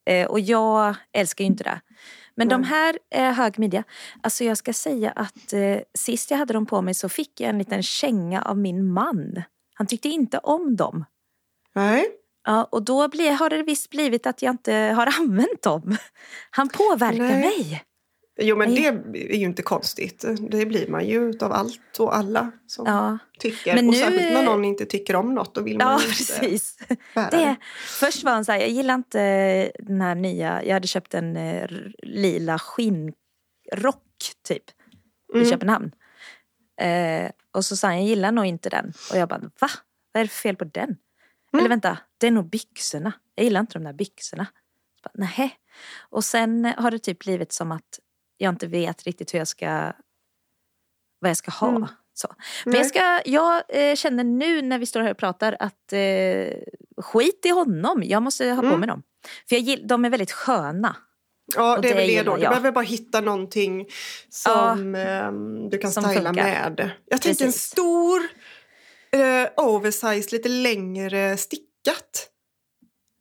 [SPEAKER 2] Eh, och jag älskar ju inte det. Men de
[SPEAKER 1] Nej.
[SPEAKER 2] här är hög midja. Alltså jag ska säga att eh, sist jag hade dem på mig så fick jag en liten känga av min man. Han tyckte inte om dem.
[SPEAKER 1] Nej.
[SPEAKER 2] Ja, och då blir, har det visst blivit att jag inte har använt dem. Han påverkar
[SPEAKER 1] Nej.
[SPEAKER 2] mig.
[SPEAKER 1] Jo men det är ju inte konstigt. Det blir man ju av allt och alla som
[SPEAKER 2] Ja,
[SPEAKER 1] tycker.
[SPEAKER 2] Men
[SPEAKER 1] och
[SPEAKER 2] nu-
[SPEAKER 1] särskilt när någon inte tycker om något då vill man
[SPEAKER 2] ja precis.
[SPEAKER 1] bära
[SPEAKER 2] Det, först var han så här, jag gillar inte den här nya, jag hade köpt en eh, lila skinnrock typ i
[SPEAKER 1] Mm.
[SPEAKER 2] Köpenhamn. Eh, och så sa han, jag gillar nog inte den. Och jag bara, va? Vad är det för fel på den?
[SPEAKER 1] Mm.
[SPEAKER 2] Eller vänta, det är nog byxorna. Jag gillar inte de där byxorna. Bara, Nähä. Och sen har det typ blivit som att jag inte vet riktigt hur jag ska, vad jag ska ha.
[SPEAKER 1] Mm.
[SPEAKER 2] Så. Men jag, ska, jag eh, känner nu när vi står här och pratar att eh, skit i honom. Jag måste ha på
[SPEAKER 1] Mm.
[SPEAKER 2] mig dem. För jag de är väldigt sköna.
[SPEAKER 1] Ja, det är väl det då. Du
[SPEAKER 2] jag.
[SPEAKER 1] behöver bara hitta någonting som ehm, du kan styla
[SPEAKER 2] funkar.
[SPEAKER 1] med. Jag tänker en
[SPEAKER 2] Precis.
[SPEAKER 1] stor eh, oversize, lite längre stickat.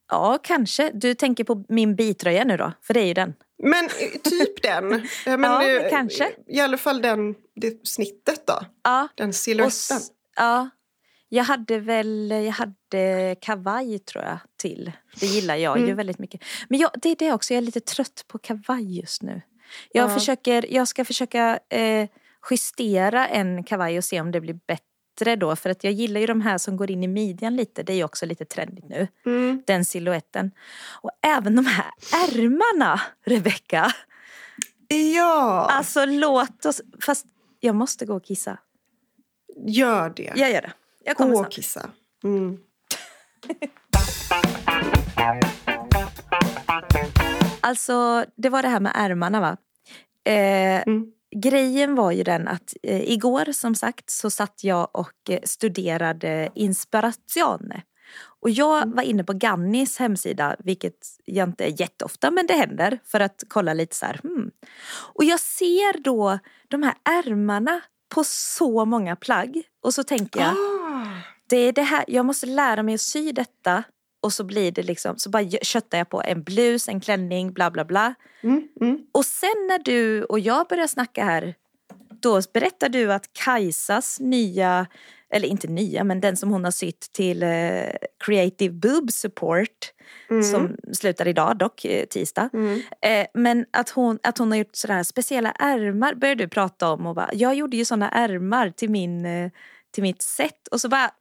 [SPEAKER 2] Ja, kanske. Du tänker på min bitröja nu då? För det är ju den.
[SPEAKER 1] Men typ den. Men,
[SPEAKER 2] Ja,
[SPEAKER 1] eh,
[SPEAKER 2] kanske.
[SPEAKER 1] I alla fall den, det snittet då.
[SPEAKER 2] Ja,
[SPEAKER 1] Den
[SPEAKER 2] och,
[SPEAKER 1] siluetten.
[SPEAKER 2] s- ja. Jag hade väl, jag hade kavaj tror jag till. Det gillar jag ju
[SPEAKER 1] Mm.
[SPEAKER 2] väldigt mycket. Men jag, det är det också, jag är lite trött på kavaj just nu. Jag,
[SPEAKER 1] Ja.
[SPEAKER 2] försöker, jag ska försöka eh, justera en kavaj och se om det blir bättre då. För att jag gillar ju de här som går in i midjan lite. Det är ju också lite trendigt nu.
[SPEAKER 1] Mm.
[SPEAKER 2] Den siluetten. Och även de här ärmarna, Rebecka.
[SPEAKER 1] Ja,
[SPEAKER 2] Alltså låt oss... Fast jag måste gå och kissa.
[SPEAKER 1] gör det.
[SPEAKER 2] Jag gör det. Jag kommer
[SPEAKER 1] Gå och
[SPEAKER 2] snart.
[SPEAKER 1] kissa. Mm.
[SPEAKER 2] Alltså, det var det här med ärmarna va. Eh,
[SPEAKER 1] Mm.
[SPEAKER 2] Grejen var ju den att eh, igår som sagt så satt jag och eh, studerade inspirazione. Och jag var inne på Gannis hemsida, vilket jag inte är jätteofta men det händer för att kolla lite så här. Hmm. Och jag ser då de här ärmarna på så många plagg och så tänker jag
[SPEAKER 1] Ah.
[SPEAKER 2] det är det här, jag måste lära mig att sy detta och så blir det liksom, så bara köttar jag på en blus, en klänning, bla bla bla.
[SPEAKER 1] Mm, mm.
[SPEAKER 2] Och sen när du och jag börjar snacka här, då berättar du att Kajsas nya, eller inte nya, men den som hon har sytt till eh, Creative Boob Support,
[SPEAKER 1] Mm.
[SPEAKER 2] som slutar idag dock, eh, tisdag.
[SPEAKER 1] Mm.
[SPEAKER 2] Eh, men att hon, att hon har gjort sådär speciella ärmar började du prata om och bara, jag gjorde ju sådana ärmar till, min, eh, till mitt set och så bara,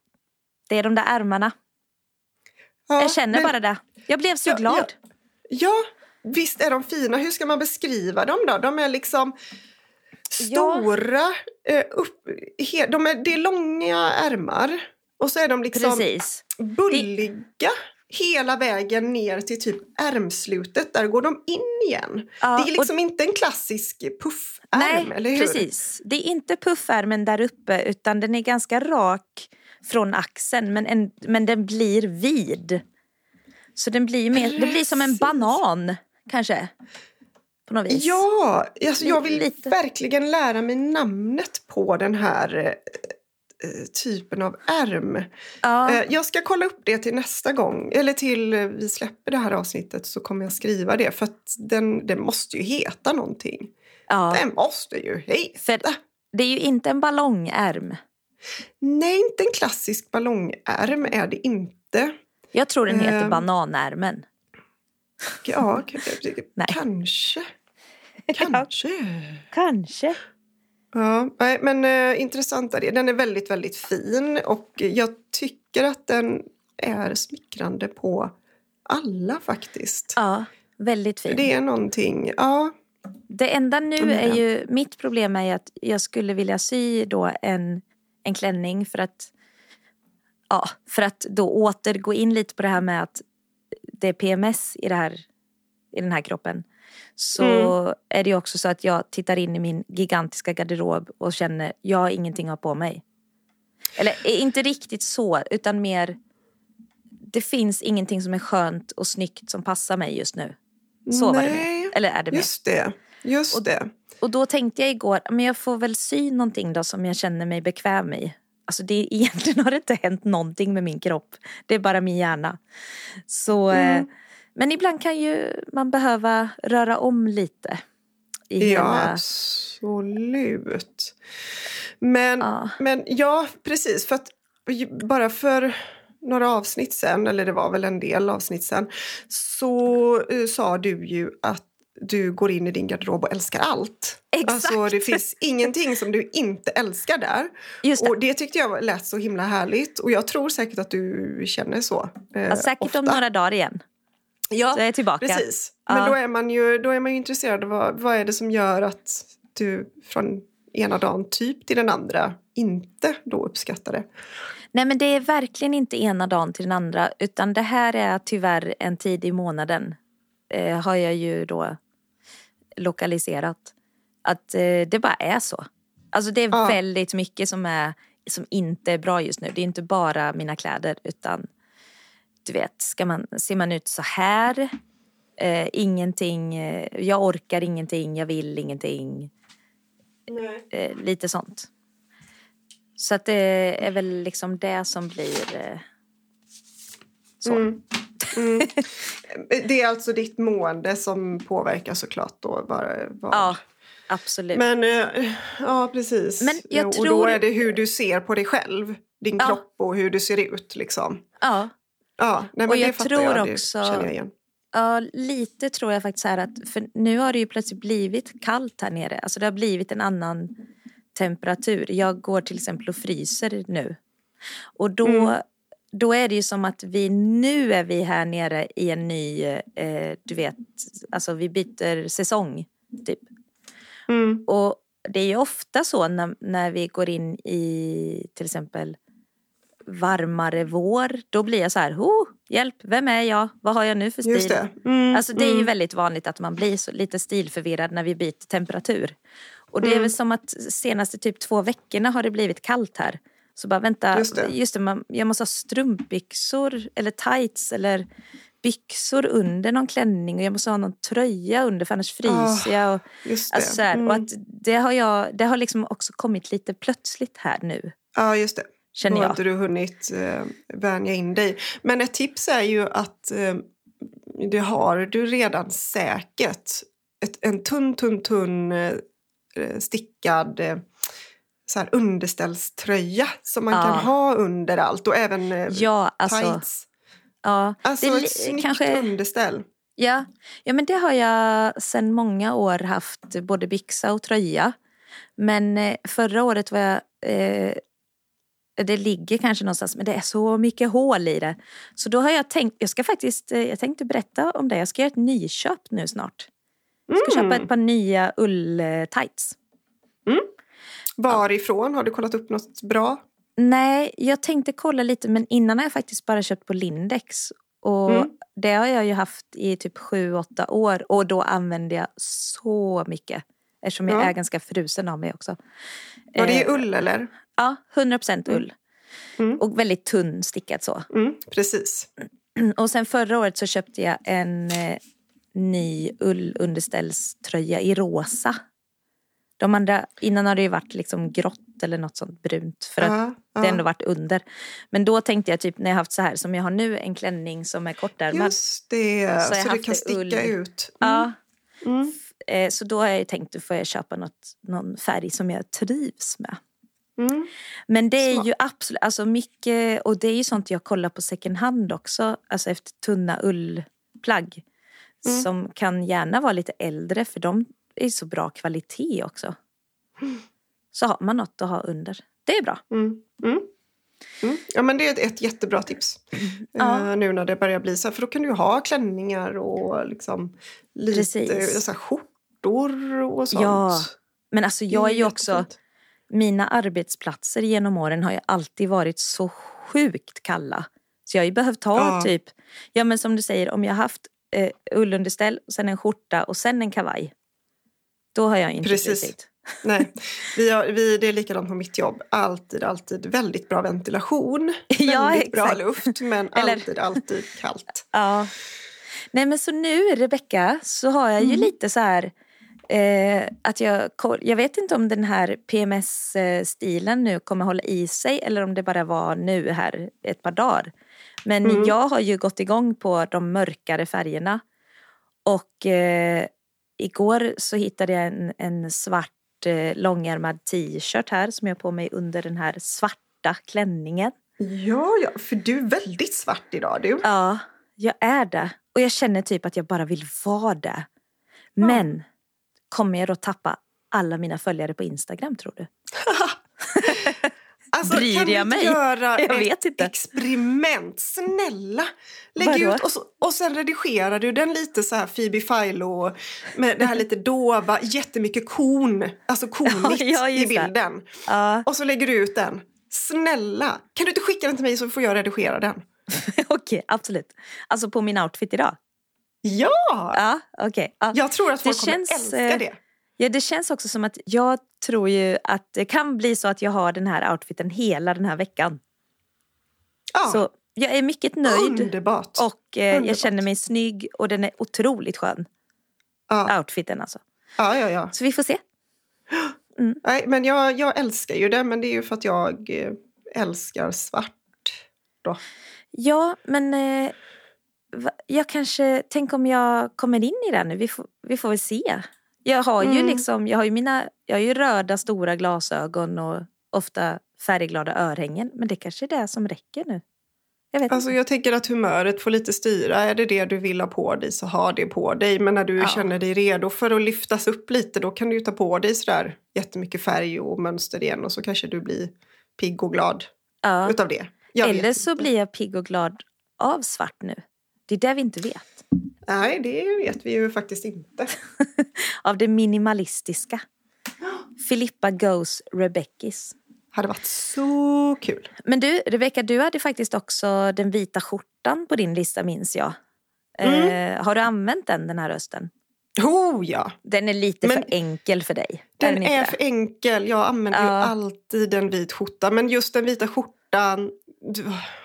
[SPEAKER 2] det är de där ärmarna.
[SPEAKER 1] Ja,
[SPEAKER 2] jag känner
[SPEAKER 1] men-
[SPEAKER 2] bara det. Jag blev så
[SPEAKER 1] Ja,
[SPEAKER 2] glad.
[SPEAKER 1] Ja, visst är de fina. Hur ska man beskriva dem då? De är liksom
[SPEAKER 2] Ja.
[SPEAKER 1] stora. Eh, upp, he, de är, det är långa ärmar. Och så är de liksom
[SPEAKER 2] Precis.
[SPEAKER 1] bulliga hela vägen ner till typ ärmslutet. Där går de in igen.
[SPEAKER 2] Ja,
[SPEAKER 1] det är
[SPEAKER 2] och-
[SPEAKER 1] liksom inte en klassisk puffärm,
[SPEAKER 2] Nej,
[SPEAKER 1] eller hur?
[SPEAKER 2] precis. Det är inte puffärmen där uppe utan den är ganska rak från axeln men, en, men den blir vid. Så den blir mer, det blir som en banan kanske. På något vis.
[SPEAKER 1] Ja, alltså jag vill
[SPEAKER 2] Lite.
[SPEAKER 1] verkligen lära mig namnet på den här eh, eh, typen av ärm.
[SPEAKER 2] Ja,
[SPEAKER 1] Eh, Jag ska kolla upp det till nästa gång, eller till vi släpper det här avsnittet så kommer jag skriva det för att den, den måste ju heta någonting.
[SPEAKER 2] ja.
[SPEAKER 1] Den måste ju heta.
[SPEAKER 2] För Det är ju inte en ballongärm.
[SPEAKER 1] Nej, inte en klassisk ballongärm är det inte.
[SPEAKER 2] Jag tror den heter
[SPEAKER 1] Ehm.
[SPEAKER 2] bananärmen.
[SPEAKER 1] Ja, kanske. Kanske.
[SPEAKER 2] Kanske.
[SPEAKER 1] Ja, nej, men eh, intressant är det. Den är väldigt, väldigt fin och jag tycker att den är smickrande på alla faktiskt.
[SPEAKER 2] Ja, väldigt fin.
[SPEAKER 1] Det är någonting, ja.
[SPEAKER 2] Det enda nu är ju, mitt problem är ju att jag skulle vilja sy då en, en klänning för att, ja, för att då åter gå in lite på det här med att det är PMS i, det här, i den här kroppen. Så
[SPEAKER 1] Mm.
[SPEAKER 2] är det också så att jag tittar in i min gigantiska garderob och känner jag har ingenting att ha på mig. Eller eh, inte riktigt så, utan mer det finns ingenting som är skönt och snyggt som passar mig just nu. Så var det
[SPEAKER 1] Nej,
[SPEAKER 2] med. Eller är det med?
[SPEAKER 1] Just det. Just
[SPEAKER 2] Och-
[SPEAKER 1] det.
[SPEAKER 2] Och då tänkte jag igår, men jag får väl sy någonting då som jag känner mig bekväm i. Alltså det, egentligen har det inte hänt någonting med min kropp. Det är bara min hjärna. Så,
[SPEAKER 1] Mm.
[SPEAKER 2] eh, men ibland kan ju man behöva röra om lite.
[SPEAKER 1] Ja,
[SPEAKER 2] hela,
[SPEAKER 1] absolut. Men
[SPEAKER 2] Ja.
[SPEAKER 1] Men ja, precis. För att bara för några avsnitt sen, eller det var väl en del avsnitt sen, så eh, sa du ju att du går in i din garderob och älskar allt.
[SPEAKER 2] Exakt.
[SPEAKER 1] Alltså det finns ingenting som du inte älskar där.
[SPEAKER 2] Just det.
[SPEAKER 1] Och det tyckte jag lät så himla härligt. Och jag tror säkert att du känner så. Eh,
[SPEAKER 2] ja, säkert
[SPEAKER 1] ofta.
[SPEAKER 2] om några dagar igen.
[SPEAKER 1] Ja,
[SPEAKER 2] Så jag är tillbaka.
[SPEAKER 1] Precis.
[SPEAKER 2] Ja.
[SPEAKER 1] Men då är man ju, då är man ju intresserad av vad, vad är det som gör att du från ena dagen typ till den andra inte då uppskattar det.
[SPEAKER 2] Nej men det är verkligen inte ena dagen till den andra utan det här är tyvärr en tid i månaden. Eh, har jag ju då lokaliserat. Att eh, det bara är så. Alltså det är
[SPEAKER 1] Ja.
[SPEAKER 2] väldigt mycket som, är, som inte är bra just nu. Det är inte bara mina kläder utan du vet, ska man, ser man ut så här? Eh, ingenting, eh, jag orkar ingenting, jag vill ingenting. Eh, lite sånt. Så att det är väl liksom det som blir eh, så.
[SPEAKER 1] Mm. Mm. Det är alltså ditt mående som påverkar såklart då. Bara, bara.
[SPEAKER 2] Ja, absolut.
[SPEAKER 1] Men eh, ja, precis.
[SPEAKER 2] Men jag
[SPEAKER 1] och då
[SPEAKER 2] tror-
[SPEAKER 1] är det hur du ser på dig själv. Din
[SPEAKER 2] Ja.
[SPEAKER 1] kropp och hur du ser ut liksom.
[SPEAKER 2] ja,
[SPEAKER 1] Ja, nej, men
[SPEAKER 2] Och
[SPEAKER 1] det
[SPEAKER 2] jag
[SPEAKER 1] fattar
[SPEAKER 2] tror
[SPEAKER 1] jag. Det
[SPEAKER 2] också-
[SPEAKER 1] känner jag igen.
[SPEAKER 2] ja, lite tror jag faktiskt här att för nu har det ju plötsligt blivit kallt här nere. Alltså det har blivit en annan temperatur. Jag går till exempel och fryser nu. Och då,
[SPEAKER 1] Mm.
[SPEAKER 2] Då är det ju som att vi nu är vi här nere i en ny, eh, du vet, alltså vi byter säsong typ.
[SPEAKER 1] Mm.
[SPEAKER 2] Och det är ju ofta så när, när vi går in i till exempel varmare vår. Då blir jag så här, oh, hjälp, vem är jag? Vad har jag nu för stil?
[SPEAKER 1] Just det. Mm,
[SPEAKER 2] Alltså det är ju
[SPEAKER 1] mm.
[SPEAKER 2] väldigt vanligt att man blir så lite stilförvirrad när vi byter temperatur. Och det är
[SPEAKER 1] Mm.
[SPEAKER 2] väl som att senaste typ två veckorna har det blivit kallt här. Så bara vänta,
[SPEAKER 1] Just
[SPEAKER 2] just
[SPEAKER 1] det.
[SPEAKER 2] det, man, jag måste ha strumpbyxor eller tights eller byxor under någon klänning och jag måste ha någon tröja under för annars fryser jag. Och,
[SPEAKER 1] Just det.
[SPEAKER 2] alltså så
[SPEAKER 1] Mm.
[SPEAKER 2] och att det har, jag, det har liksom också kommit lite plötsligt här nu,
[SPEAKER 1] Ja, just det.
[SPEAKER 2] känner
[SPEAKER 1] Då har
[SPEAKER 2] jag.
[SPEAKER 1] inte du hunnit eh, vänja in dig. Men ett tips är ju att eh, det har du redan säkert. Ett, en tunn, tunn, tunn eh, stickad eh, så här underställströja som man
[SPEAKER 2] Ja.
[SPEAKER 1] kan ha under allt och även eh,
[SPEAKER 2] Ja, alltså.
[SPEAKER 1] tights.
[SPEAKER 2] Ja,
[SPEAKER 1] Alltså
[SPEAKER 2] det
[SPEAKER 1] ett snyggt
[SPEAKER 2] kanske-
[SPEAKER 1] underställ.
[SPEAKER 2] Ja. ja, men det har jag sedan många år haft både byxa och tröja. Men eh, förra året var jag... Eh, det ligger kanske någonstans, men det är så mycket hål i det. Så då har jag tänkt, jag ska faktiskt, eh, jag tänkte berätta om det. Jag ska göra ett nyköp nu snart. Jag ska
[SPEAKER 1] Mm.
[SPEAKER 2] köpa ett par nya ull-tights.
[SPEAKER 1] Varifrån? Har du kollat upp något bra?
[SPEAKER 2] Nej, jag tänkte kolla lite men innan har jag faktiskt bara köpt på Lindex. Och
[SPEAKER 1] Mm.
[SPEAKER 2] det har jag ju haft i typ sju, åtta år och då använder jag så mycket. Eftersom jag
[SPEAKER 1] Ja.
[SPEAKER 2] är ganska frusen av mig också.
[SPEAKER 1] Var det
[SPEAKER 2] Eh,
[SPEAKER 1] ull eller?
[SPEAKER 2] Ja, 100% ull.
[SPEAKER 1] Mm.
[SPEAKER 2] Och väldigt tunn stickad så.
[SPEAKER 1] Mm, precis.
[SPEAKER 2] Och sen förra året så köpte jag en eh, ny ullunderställströja i rosa. De andra, innan har det ju varit liksom grått eller något sånt brunt. För att
[SPEAKER 1] Ja,
[SPEAKER 2] det
[SPEAKER 1] ja.
[SPEAKER 2] ändå varit under. Men då tänkte jag typ när jag haft så här som jag har nu en klänning som är kortärmad.
[SPEAKER 1] Just det,
[SPEAKER 2] Så
[SPEAKER 1] så, det kan
[SPEAKER 2] det
[SPEAKER 1] sticka
[SPEAKER 2] ull.
[SPEAKER 1] ut. Mm.
[SPEAKER 2] Ja,
[SPEAKER 1] Mm.
[SPEAKER 2] Eh, så då har jag tänkt att får jag köpa något, någon färg som jag trivs med.
[SPEAKER 1] Mm.
[SPEAKER 2] Men det är
[SPEAKER 1] Smart.
[SPEAKER 2] ju absolut, alltså mycket, och det är ju sånt jag kollar på second hand också, alltså efter tunna ullplagg.
[SPEAKER 1] Mm.
[SPEAKER 2] Som kan gärna vara lite äldre för de är så bra kvalitet också. Så har man något att ha under. Det är bra.
[SPEAKER 1] Mm. Mm. Mm. Ja, men det är ett, jättebra tips.
[SPEAKER 2] Ja.
[SPEAKER 1] Eh, nu när det börjar bli så här, för då kan du ha klänningar och liksom lite
[SPEAKER 2] Precis.
[SPEAKER 1] så här, skjortor och sånt.
[SPEAKER 2] Ja, Men alltså jag är ju
[SPEAKER 1] Det
[SPEAKER 2] också,
[SPEAKER 1] jättefint.
[SPEAKER 2] mina arbetsplatser genom åren har ju alltid varit så sjukt kalla. Så jag har ju behövt ha
[SPEAKER 1] Ja.
[SPEAKER 2] typ, ja men som du säger, om jag har haft eh, ullunderställ sen en skjorta och sen en kavaj. Då har jag inte
[SPEAKER 1] Precis.
[SPEAKER 2] frusit.
[SPEAKER 1] Nej, vi har, vi, det är likadant på mitt jobb. Alltid, alltid väldigt bra ventilation.
[SPEAKER 2] Ja,
[SPEAKER 1] väldigt bra
[SPEAKER 2] exakt.
[SPEAKER 1] luft, men
[SPEAKER 2] Eller-
[SPEAKER 1] alltid, alltid kallt.
[SPEAKER 2] Ja. Nej men så nu Rebecka så har jag ju
[SPEAKER 1] Mm.
[SPEAKER 2] lite så här eh, att jag, jag vet inte om den här PMS-stilen nu kommer hålla i sig eller om det bara var nu här ett par dagar. Men
[SPEAKER 1] Mm.
[SPEAKER 2] jag har ju gått igång på de mörkare färgerna. Och eh, igår så hittade jag en, en svart eh, långärmad t-shirt här som jag har på mig under den här svarta klänningen.
[SPEAKER 1] Ja, ja, för du är väldigt svart idag du.
[SPEAKER 2] Ja, jag är det. Och jag känner typ att jag bara vill vara det. Men kommer jag då tappa alla mina följare på Instagram tror du?
[SPEAKER 1] Alltså,
[SPEAKER 2] Bryr
[SPEAKER 1] kan
[SPEAKER 2] jag mig?
[SPEAKER 1] göra
[SPEAKER 2] Jag vet inte.
[SPEAKER 1] experiment? Snälla! Lägg
[SPEAKER 2] Vadå?
[SPEAKER 1] ut och, så, och sen redigerar du den lite så här Phoebe Philo med det här lite dova, jättemycket kon, alltså konigt
[SPEAKER 2] Ja,
[SPEAKER 1] i
[SPEAKER 2] det.
[SPEAKER 1] bilden.
[SPEAKER 2] Ja,
[SPEAKER 1] Och så lägger du ut den. Snälla, kan du inte skicka den till mig så får jag redigera den?
[SPEAKER 2] okej, absolut. Alltså på min outfit idag?
[SPEAKER 1] Ja!
[SPEAKER 2] Ja, okej. Ja.
[SPEAKER 1] Jag tror att
[SPEAKER 2] Det
[SPEAKER 1] folk kommer
[SPEAKER 2] känns,
[SPEAKER 1] älska
[SPEAKER 2] eh,
[SPEAKER 1] det.
[SPEAKER 2] Ja, det känns också som att jag tror ju att det kan bli så att jag har den här outfiten hela den här veckan.
[SPEAKER 1] Ja,
[SPEAKER 2] Så jag är mycket nöjd
[SPEAKER 1] underbart.
[SPEAKER 2] och eh, jag
[SPEAKER 1] Underbart.
[SPEAKER 2] känner mig snygg och den är otroligt skön.
[SPEAKER 1] ja,
[SPEAKER 2] Outfiten alltså.
[SPEAKER 1] ja, ja, ja.
[SPEAKER 2] Så vi får se.
[SPEAKER 1] Nej, men jag, jag älskar ju det, men det är ju för att jag eh, älskar svart. Då.
[SPEAKER 2] Ja, men eh, jag kanske, tänk om jag kommer in i det nu. Vi får, vi får väl se. Jag har ju
[SPEAKER 1] Mm.
[SPEAKER 2] liksom, jag har ju mina, jag har ju röda stora glasögon och ofta färgglada örhängen. Men det kanske är det som räcker nu. Jag vet
[SPEAKER 1] Alltså jag tänker att humöret får lite styra. Är det det du vill ha på dig så ha det på dig. Men när du
[SPEAKER 2] Ja.
[SPEAKER 1] känner dig redo för att lyftas upp lite då kan du ju ta på dig sådär jättemycket färg och mönster igen och så kanske du blir pigg och glad
[SPEAKER 2] Ja.
[SPEAKER 1] utav det. Jag
[SPEAKER 2] Eller så blir jag pigg och glad av svart nu. Det är det vi inte vet.
[SPEAKER 1] Nej, det vet vi ju faktiskt inte.
[SPEAKER 2] Av det minimalistiska. Filippa goes Rebeckis.
[SPEAKER 1] hade varit så kul.
[SPEAKER 2] Men du, Rebecka, du hade faktiskt också den vita skjortan på din lista minns jag.
[SPEAKER 1] Mm.
[SPEAKER 2] Eh, har du använt den den här hösten?
[SPEAKER 1] Oh ja!
[SPEAKER 2] Den är lite
[SPEAKER 1] Men-
[SPEAKER 2] för enkel för dig.
[SPEAKER 1] Den
[SPEAKER 2] inte
[SPEAKER 1] är för enkel. Jag använder ju
[SPEAKER 2] Ja.
[SPEAKER 1] alltid en vit skjorta. Men just den vita skjortan,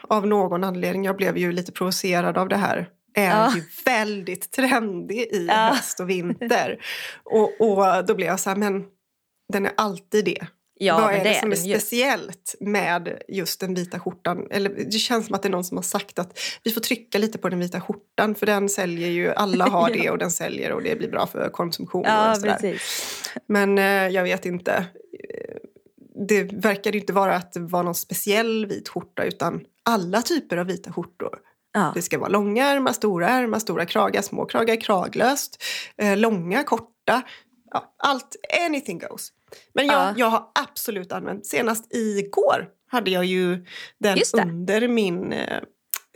[SPEAKER 1] av någon anledning, jag blev ju lite provocerad av det här, är
[SPEAKER 2] Ja.
[SPEAKER 1] ju väldigt trendig i
[SPEAKER 2] Ja.
[SPEAKER 1] höst och vinter. Och, och då blev jag så här, men den är alltid det.
[SPEAKER 2] Ja,
[SPEAKER 1] Vad är
[SPEAKER 2] det
[SPEAKER 1] det som är
[SPEAKER 2] ju.
[SPEAKER 1] speciellt med just den vita skjortan? Eller det känns som att det är någon som har sagt att vi får trycka lite på den vita skjortan för den säljer ju, alla har det och den säljer och det blir bra för konsumtion.
[SPEAKER 2] Ja,
[SPEAKER 1] och sådär. Men eh, jag vet inte. Det verkar inte vara att det var någon speciell vit skjorta utan alla typer av vita skjortor.
[SPEAKER 2] Ja.
[SPEAKER 1] Det ska vara långa ärmar, stora ärmar, stora kragar, små kragar, kraglöst, eh, långa, korta. Ja, allt, anything goes. Men jag,
[SPEAKER 2] Ja.
[SPEAKER 1] jag har absolut använt, senast igår hade jag ju den under min eh,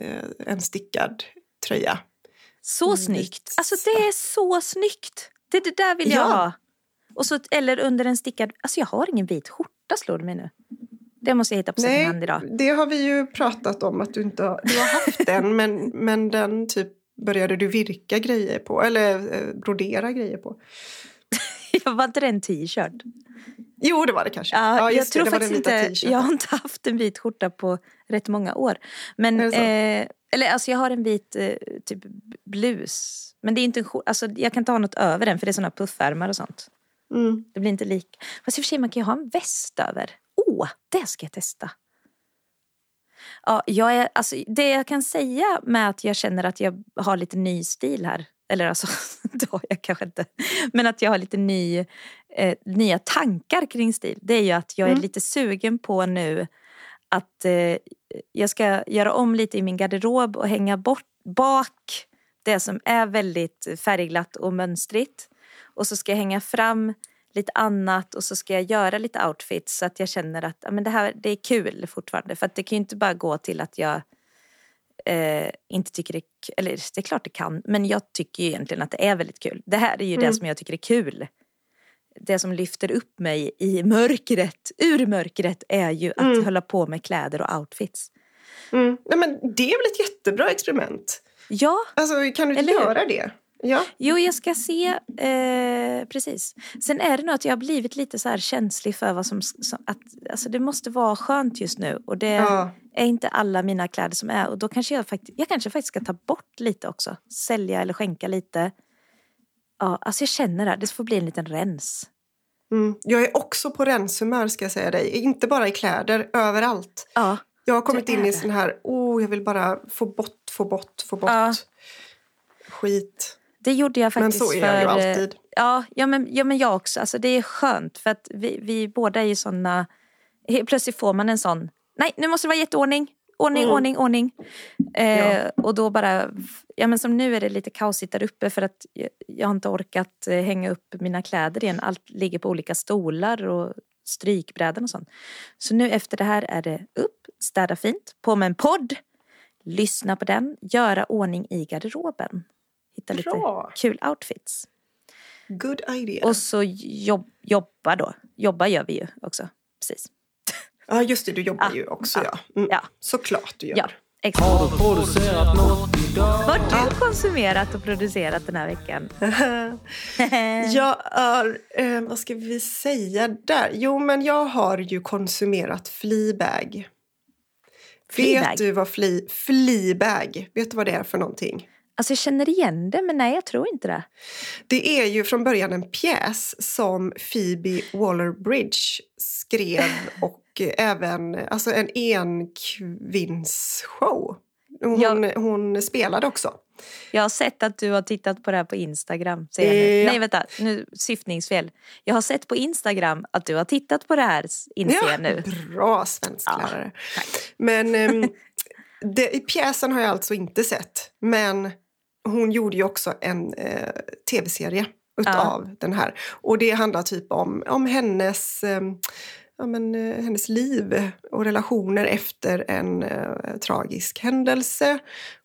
[SPEAKER 1] eh, en stickad tröja.
[SPEAKER 2] Så
[SPEAKER 1] Vit
[SPEAKER 2] snyggt. Alltså det är så snyggt. Det, det där vill jag
[SPEAKER 1] Ja.
[SPEAKER 2] ha. Och så, eller under en stickad... Alltså jag har ingen vit skjorta slår det mig nu. Det måste jag hitta på second hand idag.
[SPEAKER 1] det har vi ju pratat om att du inte har, du har haft den men, men den typ började du virka grejer på eller eh, brodera grejer på.
[SPEAKER 2] Jag var inte det en t-shirt?
[SPEAKER 1] Jo det var det kanske.
[SPEAKER 2] Ja, jag
[SPEAKER 1] just det,
[SPEAKER 2] tror
[SPEAKER 1] det
[SPEAKER 2] faktiskt inte, jag har inte haft en vit skjorta på rätt många år. Men, eh, eller alltså jag har en vit eh, typ blus. Men det är inte en skjorta, alltså jag kan inte ha något över den för det är såna puffärmar och sånt.
[SPEAKER 1] Mm.
[SPEAKER 2] Det blir inte lik. Fast i och för sig man kan ju ha en väst över. Åh, det ska jag testa. Ja, jag är, alltså, det jag kan säga med att jag känner att jag har lite ny stil här eller alltså, det har jag kanske inte, men att jag har lite ny, eh, nya tankar kring stil. Det är ju att jag är
[SPEAKER 1] Mm.
[SPEAKER 2] lite sugen på nu att eh, jag ska göra om lite i min garderob och hänga bort, bak det som är väldigt färgglatt och mönstrigt. Och så ska jag hänga fram lite annat och så ska jag göra lite outfits så att jag känner att ja, men det här det är kul fortfarande. För att det kan ju inte bara gå till att jag eh, inte tycker det är k- eller det är klart det kan, men jag tycker ju egentligen att det är väldigt kul. Det här är ju det
[SPEAKER 1] Mm.
[SPEAKER 2] som jag tycker är kul. Det som lyfter upp mig i mörkret, ur mörkret, är ju att
[SPEAKER 1] Mm.
[SPEAKER 2] hålla på med kläder och outfits.
[SPEAKER 1] Mm. Nej, men det är väl ett jättebra experiment?
[SPEAKER 2] Ja,
[SPEAKER 1] Alltså, kan du inte göra det? Ja.
[SPEAKER 2] Jo, jag ska se. Eh, precis. Sen är det nog att jag har blivit lite så här känslig för vad som... som att, alltså det måste vara skönt just nu. Och det
[SPEAKER 1] ja.
[SPEAKER 2] är inte alla mina kläder som är. Och då kanske jag faktiskt, jag kanske faktiskt ska ta bort lite också. Sälja eller skänka lite. Ja, alltså jag känner det. Det får bli en liten rens.
[SPEAKER 1] Mm. Jag är också på renshumör ska jag säga dig. Inte bara i kläder, överallt.
[SPEAKER 2] Ja,
[SPEAKER 1] Jag har kommit in i sån här, oh, jag vill bara få bort, få bort, få bort.
[SPEAKER 2] Ja.
[SPEAKER 1] Skit.
[SPEAKER 2] Det gjorde jag
[SPEAKER 1] Men
[SPEAKER 2] faktiskt
[SPEAKER 1] så är
[SPEAKER 2] för...
[SPEAKER 1] jag ju
[SPEAKER 2] eh,
[SPEAKER 1] alltid.
[SPEAKER 2] Ja, ja, men, ja, men jag också. Alltså, det är skönt för att vi, vi båda är ju såna... Plötsligt får man en sån... Nej, nu måste det vara jätteordning. Ordning,
[SPEAKER 1] Mm.
[SPEAKER 2] ordning, ordning. Eh,
[SPEAKER 1] Ja.
[SPEAKER 2] Och då bara... Ja, men som nu är det lite kaosigt där uppe för att jag, jag har inte orkat eh, hänga upp mina kläder igen. Allt ligger på olika stolar och strykbrädan och sånt. Så nu efter det här är det upp, städa fint, på med en podd, lyssna på den, göra ordning i garderoben. Hitta lite
[SPEAKER 1] Bra.
[SPEAKER 2] kul outfits.
[SPEAKER 1] Good idea.
[SPEAKER 2] Och så jobb, jobba då. Jobba gör vi ju också. Precis.
[SPEAKER 1] Ja, just det. Du jobbar
[SPEAKER 2] Ja.
[SPEAKER 1] ju också, ja.
[SPEAKER 2] Ja.
[SPEAKER 1] Mm.
[SPEAKER 2] Ja.
[SPEAKER 1] Såklart du gör.
[SPEAKER 2] Ja, exakt.
[SPEAKER 3] Har du producerat något idag?
[SPEAKER 2] Vad har du konsumerat och producerat den här veckan?
[SPEAKER 1] Jag är, eh, vad ska vi säga där? Jo, men jag har ju konsumerat Fleabag.
[SPEAKER 2] Fleabag?
[SPEAKER 1] Vet du vad fli, Fleabag, vet du vad det är för någonting?
[SPEAKER 2] Alltså jag känner igen det, men nej jag tror inte det.
[SPEAKER 1] Det är ju från början en pjäs som Phoebe Waller-Bridge skrev och även alltså en enkvinnsshow. Hon,
[SPEAKER 2] Ja.
[SPEAKER 1] hon spelade också.
[SPEAKER 2] Jag har sett att du har tittat på det här på Instagram. Jag nu.
[SPEAKER 1] Ja.
[SPEAKER 2] Nej vänta, nu syftningsfel. Jag har sett på Instagram att du har tittat på det här, inser jag nu.
[SPEAKER 1] Bra svensklärare. men ehm, det, pjäsen har jag alltså inte sett. Men hon gjorde ju också en eh, tv-serie utav den här. Och det handlar typ om, om hennes, ehm, ja, men, eh, hennes liv och relationer efter en eh, tragisk händelse.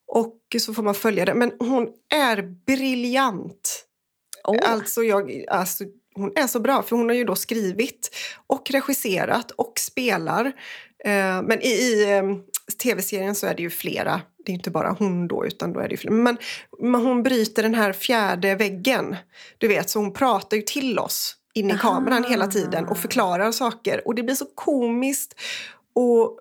[SPEAKER 1] Och så får man följa det. Men hon är briljant.
[SPEAKER 2] Åh,
[SPEAKER 1] Alltså, jag, alltså, hon är så bra, för hon har ju då skrivit och regisserat och spelar. Eh, men i, i eh, tv-serien så är det ju flera. Det är inte bara hon då, utan då är det ju flera. Men, men hon bryter den här fjärde väggen. Du vet, så hon pratar ju till oss in i
[SPEAKER 2] Aha.
[SPEAKER 1] kameran hela tiden och förklarar saker. Och det blir så komiskt och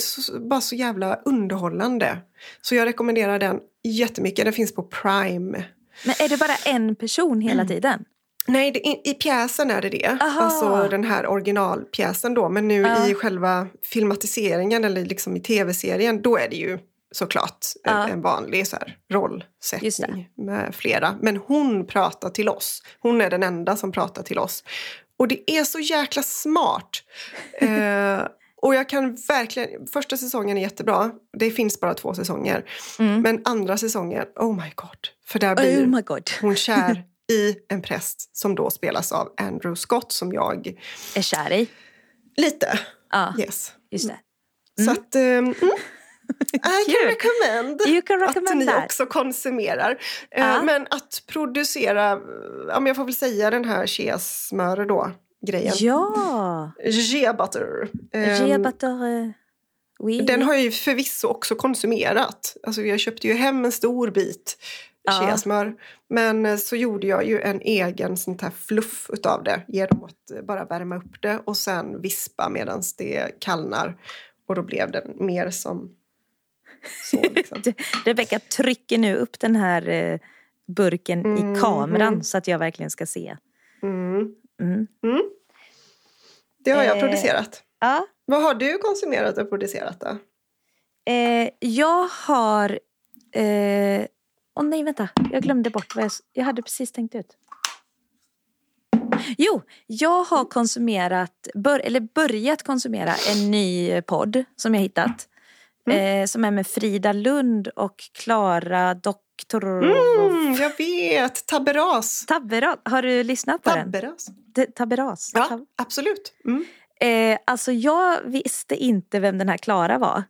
[SPEAKER 1] så, bara så jävla underhållande. Så jag rekommenderar den jättemycket. Den finns på Prime.
[SPEAKER 2] Men är det bara en person hela tiden?
[SPEAKER 1] Nej, det, i, i pjäsen är det det.
[SPEAKER 2] Aha.
[SPEAKER 1] Alltså den här originalpjäsen då. Men nu
[SPEAKER 2] Ja.
[SPEAKER 1] i själva filmatiseringen eller liksom i tv-serien, då är det ju såklart en-
[SPEAKER 2] Ja.
[SPEAKER 1] en vanlig så här, rollsättning med flera. Men hon pratar till oss. Hon är den enda som pratar till oss. Och det är så jäkla smart. eh, och jag kan verkligen... Första säsongen är jättebra. Det finns bara två säsonger.
[SPEAKER 2] Mm.
[SPEAKER 1] Men andra säsongen, oh my god. För där blir
[SPEAKER 2] Oh my god.
[SPEAKER 1] hon kär i en präst som då spelas av Andrew Scott som jag
[SPEAKER 2] Är kär i?
[SPEAKER 1] lite,
[SPEAKER 2] Ja,
[SPEAKER 1] yes.
[SPEAKER 2] just det.
[SPEAKER 1] Så att, um, mm, I can recommend
[SPEAKER 2] You can
[SPEAKER 1] att
[SPEAKER 2] recommend
[SPEAKER 1] ni
[SPEAKER 2] that.
[SPEAKER 1] också konsumerar.
[SPEAKER 2] Ja.
[SPEAKER 1] Men att producera, men jag får väl säga den här cheesmör då, grejen.
[SPEAKER 2] Ja,
[SPEAKER 1] Shea butter. Ehm,
[SPEAKER 2] eh, Oui.
[SPEAKER 1] Den har jag ju förvisso också konsumerat. Alltså jag köpte ju hem en stor bit. Cheasmör. Men eh, så gjorde jag ju en egen sånt här fluff utav det genom att eh, bara värma upp det och sen vispa medan det kallnar. Och då blev den mer som så. Liksom.
[SPEAKER 2] Rebecka trycker nu upp den här eh, burken
[SPEAKER 1] Mhm.
[SPEAKER 2] i kameran så att jag verkligen ska se.
[SPEAKER 1] Mm.
[SPEAKER 2] Mm.
[SPEAKER 1] Det har jag
[SPEAKER 2] Eh.
[SPEAKER 1] producerat.
[SPEAKER 2] Ja,
[SPEAKER 1] Vad har du konsumerat och producerat då?
[SPEAKER 2] eh, jag har... Eh, Åh nej, vänta. Jag glömde bort vad jag, jag hade precis tänkt ut. Jo, jag har konsumerat, bör, eller börjat konsumera en ny podd som jag hittat. Eh, som är med Frida Lund och Klara Doktorov.
[SPEAKER 1] Mm, jag vet! Tabberas.
[SPEAKER 2] Tabberas. Har du lyssnat på den?
[SPEAKER 1] Tabberas.
[SPEAKER 2] T- Tabberas.
[SPEAKER 1] Ja,
[SPEAKER 2] Tab-
[SPEAKER 1] absolut. Mm.
[SPEAKER 2] Eh, alltså jag visste inte vem den här Klara var.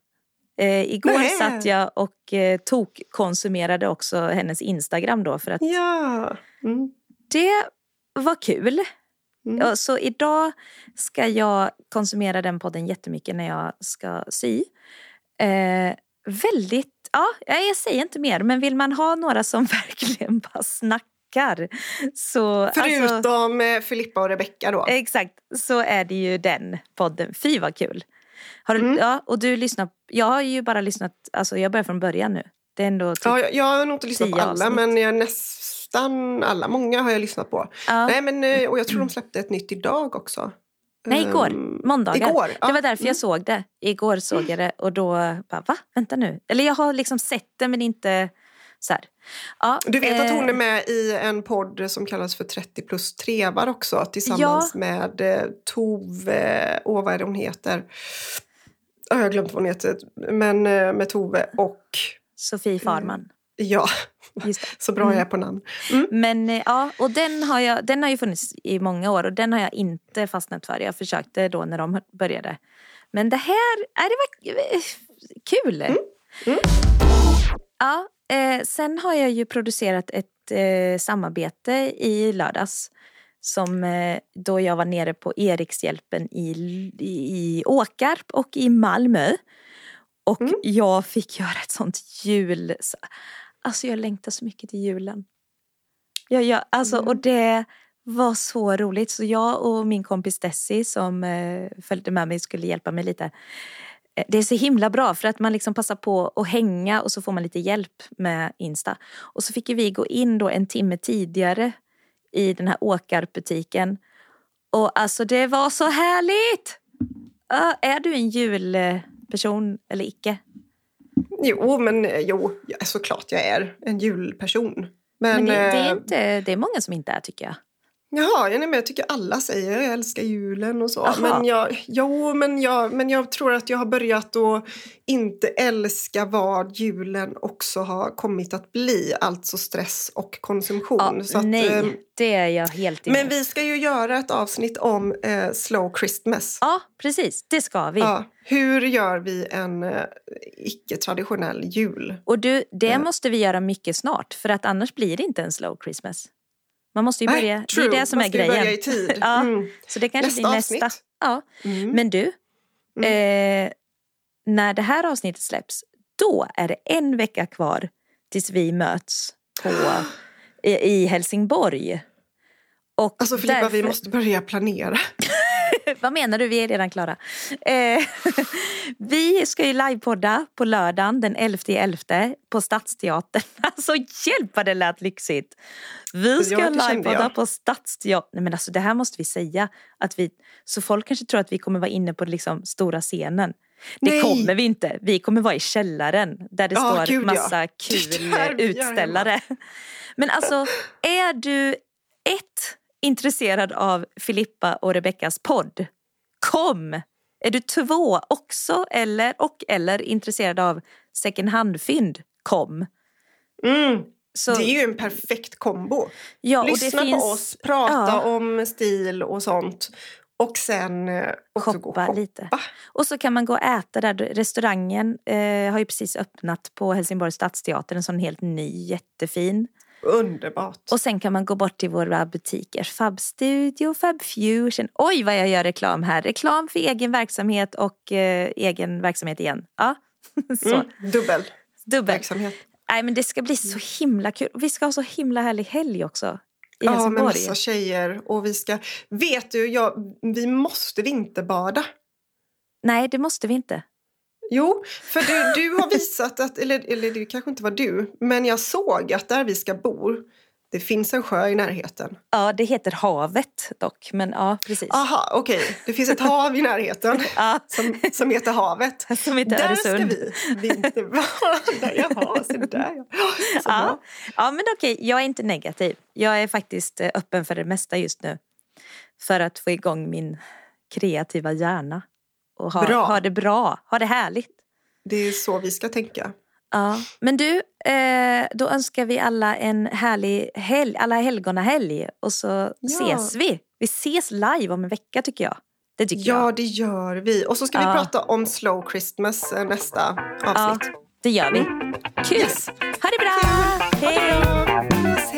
[SPEAKER 2] Eh, igår
[SPEAKER 1] Nej.
[SPEAKER 2] satt jag och eh, tok konsumerade också hennes Instagram då för att
[SPEAKER 1] Ja. Mm.
[SPEAKER 2] det var kul.
[SPEAKER 1] Mm.
[SPEAKER 2] Så idag ska jag konsumera den podden jättemycket när jag ska sy. Eh, väldigt, ja jag säger inte mer men vill man ha några som verkligen bara snackar så alltså,
[SPEAKER 1] Förutom eh, Filippa och Rebecca då.
[SPEAKER 2] Exakt, så är det ju den podden. Fy vad kul. Har du,
[SPEAKER 1] Mm.
[SPEAKER 2] ja, och du lyssnar, jag har ju bara lyssnat, alltså jag börjar från början nu. Det är ändå typ,
[SPEAKER 1] Ja, jag, jag har nog inte lyssnat på alla,
[SPEAKER 2] avsnitt.
[SPEAKER 1] men jag nästan alla. Många har jag lyssnat på.
[SPEAKER 2] ja.
[SPEAKER 1] Nej, men, eh, och jag tror de släppte ett nytt idag också.
[SPEAKER 2] Nej, igår.
[SPEAKER 1] Ehm,
[SPEAKER 2] Måndagar.
[SPEAKER 1] Igår, ja.
[SPEAKER 2] Det var därför
[SPEAKER 1] Mm.
[SPEAKER 2] jag såg det. Igår såg jag det och då bara, va? Vänta nu. Eller jag har liksom sett det men inte så. Ja,
[SPEAKER 1] Du vet att
[SPEAKER 2] eh,
[SPEAKER 1] hon är med i en podd som kallas för 30 plus trevar också tillsammans med eh, Tove, åh vad är det hon heter? Ja, Jag har glömt vad hon heter, men eh, med Tove och
[SPEAKER 2] Sofie Farman.
[SPEAKER 1] ja,
[SPEAKER 2] Just det.
[SPEAKER 1] så bra jag är på namn. Mm.
[SPEAKER 2] Men eh, ja, och den har, jag, den har ju funnits i många år och den har jag inte fastnat för. Jag försökte då när de började. Men det här, äh, det var eh, kul.
[SPEAKER 1] Mm.
[SPEAKER 2] Ja, eh, sen har jag ju producerat ett eh, samarbete i lördags. Som eh, då jag var nere på Erikshjälpen i, i Åkarp och i Malmö. Och
[SPEAKER 1] Mm.
[SPEAKER 2] jag fick göra ett sånt jul... Alltså jag längtar så mycket till julen. Ja, ja, alltså,
[SPEAKER 1] Mm.
[SPEAKER 2] Och det var så roligt. Så jag och min kompis Desi som eh, följde med mig skulle hjälpa mig lite. Eh, Det är så himla bra för att man liksom passar på att hänga och så får man lite hjälp med Insta. Och så fick vi gå in då en timme tidigare i den här Åkarp-butiken. Och alltså det var så härligt! Ö, är du en julperson eller icke?
[SPEAKER 1] Jo, men jo, såklart jag är en julperson. Men,
[SPEAKER 2] Men det, det, är
[SPEAKER 1] eh,
[SPEAKER 2] inte, det är många som inte är tycker jag.
[SPEAKER 1] Jaha, ja, nej, men jag tycker alla säger jag älskar julen och så. Men jag, jo, men jag, men jag tror att jag har börjat att inte älska vad julen också har kommit att bli. Alltså stress och konsumtion.
[SPEAKER 2] Ja,
[SPEAKER 1] så att,
[SPEAKER 2] nej,
[SPEAKER 1] eh,
[SPEAKER 2] det är jag helt emot.
[SPEAKER 1] men vi ska ju göra ett avsnitt om eh, slow Christmas.
[SPEAKER 2] Ja, precis. Det ska vi.
[SPEAKER 1] Ja, hur gör vi en eh, icke-traditionell jul?
[SPEAKER 2] Och du, det
[SPEAKER 1] Ja.
[SPEAKER 2] måste vi göra mycket snart för att annars blir det inte en slow Christmas. Man måste ju
[SPEAKER 1] Nej,
[SPEAKER 2] börja,
[SPEAKER 1] true.
[SPEAKER 2] det är det som är grejen.
[SPEAKER 1] börja i tid.
[SPEAKER 2] ja,
[SPEAKER 1] Mm.
[SPEAKER 2] Så det kanske
[SPEAKER 1] Nästa
[SPEAKER 2] blir nästa.
[SPEAKER 1] avsnitt.
[SPEAKER 2] Ja.
[SPEAKER 1] Mm.
[SPEAKER 2] Men du, eh, när det här avsnittet släpps, då är det en vecka kvar tills vi möts på, i, i Helsingborg. Och
[SPEAKER 1] Alltså Filippa, vi
[SPEAKER 2] därför-
[SPEAKER 1] måste börja planera.
[SPEAKER 2] Vad menar du? Vi är redan klara. Eh, vi ska ju livepodda på lördagen den 11.11 på Stadsteatern. Alltså hjälp vad det lät lyxigt. Vi ska
[SPEAKER 1] Ja,
[SPEAKER 2] livepodda på Stadsteatern. Nej men alltså det här måste vi säga. Att vi, så folk kanske tror att vi kommer vara inne på liksom stora scenen. Det
[SPEAKER 1] Nej.
[SPEAKER 2] kommer vi inte. Vi kommer vara i källaren där det
[SPEAKER 1] Ja,
[SPEAKER 2] står
[SPEAKER 1] gud, ja.
[SPEAKER 2] massa
[SPEAKER 1] Det
[SPEAKER 2] kul utställare. Men alltså, är du ett intresserad av Filippa och Rebeckas podd? Kom! Är du två också eller och eller intresserad av second hand-fynd? Kom!
[SPEAKER 1] Mm.
[SPEAKER 2] Så,
[SPEAKER 1] Det är ju en perfekt kombo.
[SPEAKER 2] ja,
[SPEAKER 1] Lyssna
[SPEAKER 2] finns,
[SPEAKER 1] på oss, prata
[SPEAKER 2] ja.
[SPEAKER 1] om stil och sånt. Och sen eh, också gå och
[SPEAKER 2] shoppa
[SPEAKER 1] shoppa.
[SPEAKER 2] lite. Och så kan man gå och äta där. Restaurangen eh, har ju precis öppnat på Helsingborgs stadsteater. En sån helt ny, jättefin.
[SPEAKER 1] Underbart.
[SPEAKER 2] Och sen kan man gå bort till våra butiker. Fab Studio, Fab Fusion. Oj vad jag gör reklam här. Reklam för egen verksamhet och eh, egen verksamhet igen. Ja, så.
[SPEAKER 1] mm. Dubbel
[SPEAKER 2] Dubbel.
[SPEAKER 1] verksamhet.
[SPEAKER 2] Nej men det ska bli så himla kul. Vi ska ha så himla härlig helg också. I
[SPEAKER 1] Ja, med massa tjejer. Och vi ska... Vet du, jag, vi måste vinterbada.
[SPEAKER 2] Nej det måste vi inte.
[SPEAKER 1] Jo, för du, du har visat att, eller, eller det kanske inte var du, men jag såg att där vi ska bo, Det finns en sjö i närheten.
[SPEAKER 2] Ja, det heter havet dock. Men ja, precis.
[SPEAKER 1] Aha, okej. Det finns ett hav i närheten
[SPEAKER 2] Ja,
[SPEAKER 1] som, som heter havet.
[SPEAKER 2] som heter
[SPEAKER 1] Där
[SPEAKER 2] Öresund.
[SPEAKER 1] ska vi. vi inte vara. Där, Jaha, så där ja. Så bra.
[SPEAKER 2] Ja. ja, men okej. Jag är inte negativ. Jag är faktiskt eh, öppen för det mesta just nu. För att få igång min kreativa hjärna. Och ha,
[SPEAKER 1] Bra.
[SPEAKER 2] ha det bra. Ha det härligt.
[SPEAKER 1] Det är så vi ska tänka.
[SPEAKER 2] Ja. Men du, eh, då önskar vi alla en härlig helg. Alla helgona-helg. Och så
[SPEAKER 1] Ja.
[SPEAKER 2] ses vi. Vi ses live om en vecka tycker jag. Det tycker
[SPEAKER 1] Ja,
[SPEAKER 2] jag.
[SPEAKER 1] det gör vi. Och så ska vi
[SPEAKER 2] Ja.
[SPEAKER 1] prata om slow Christmas eh, nästa avsnitt.
[SPEAKER 2] Det gör vi. Kul.
[SPEAKER 1] Yes.
[SPEAKER 2] Ha det bra. Hej.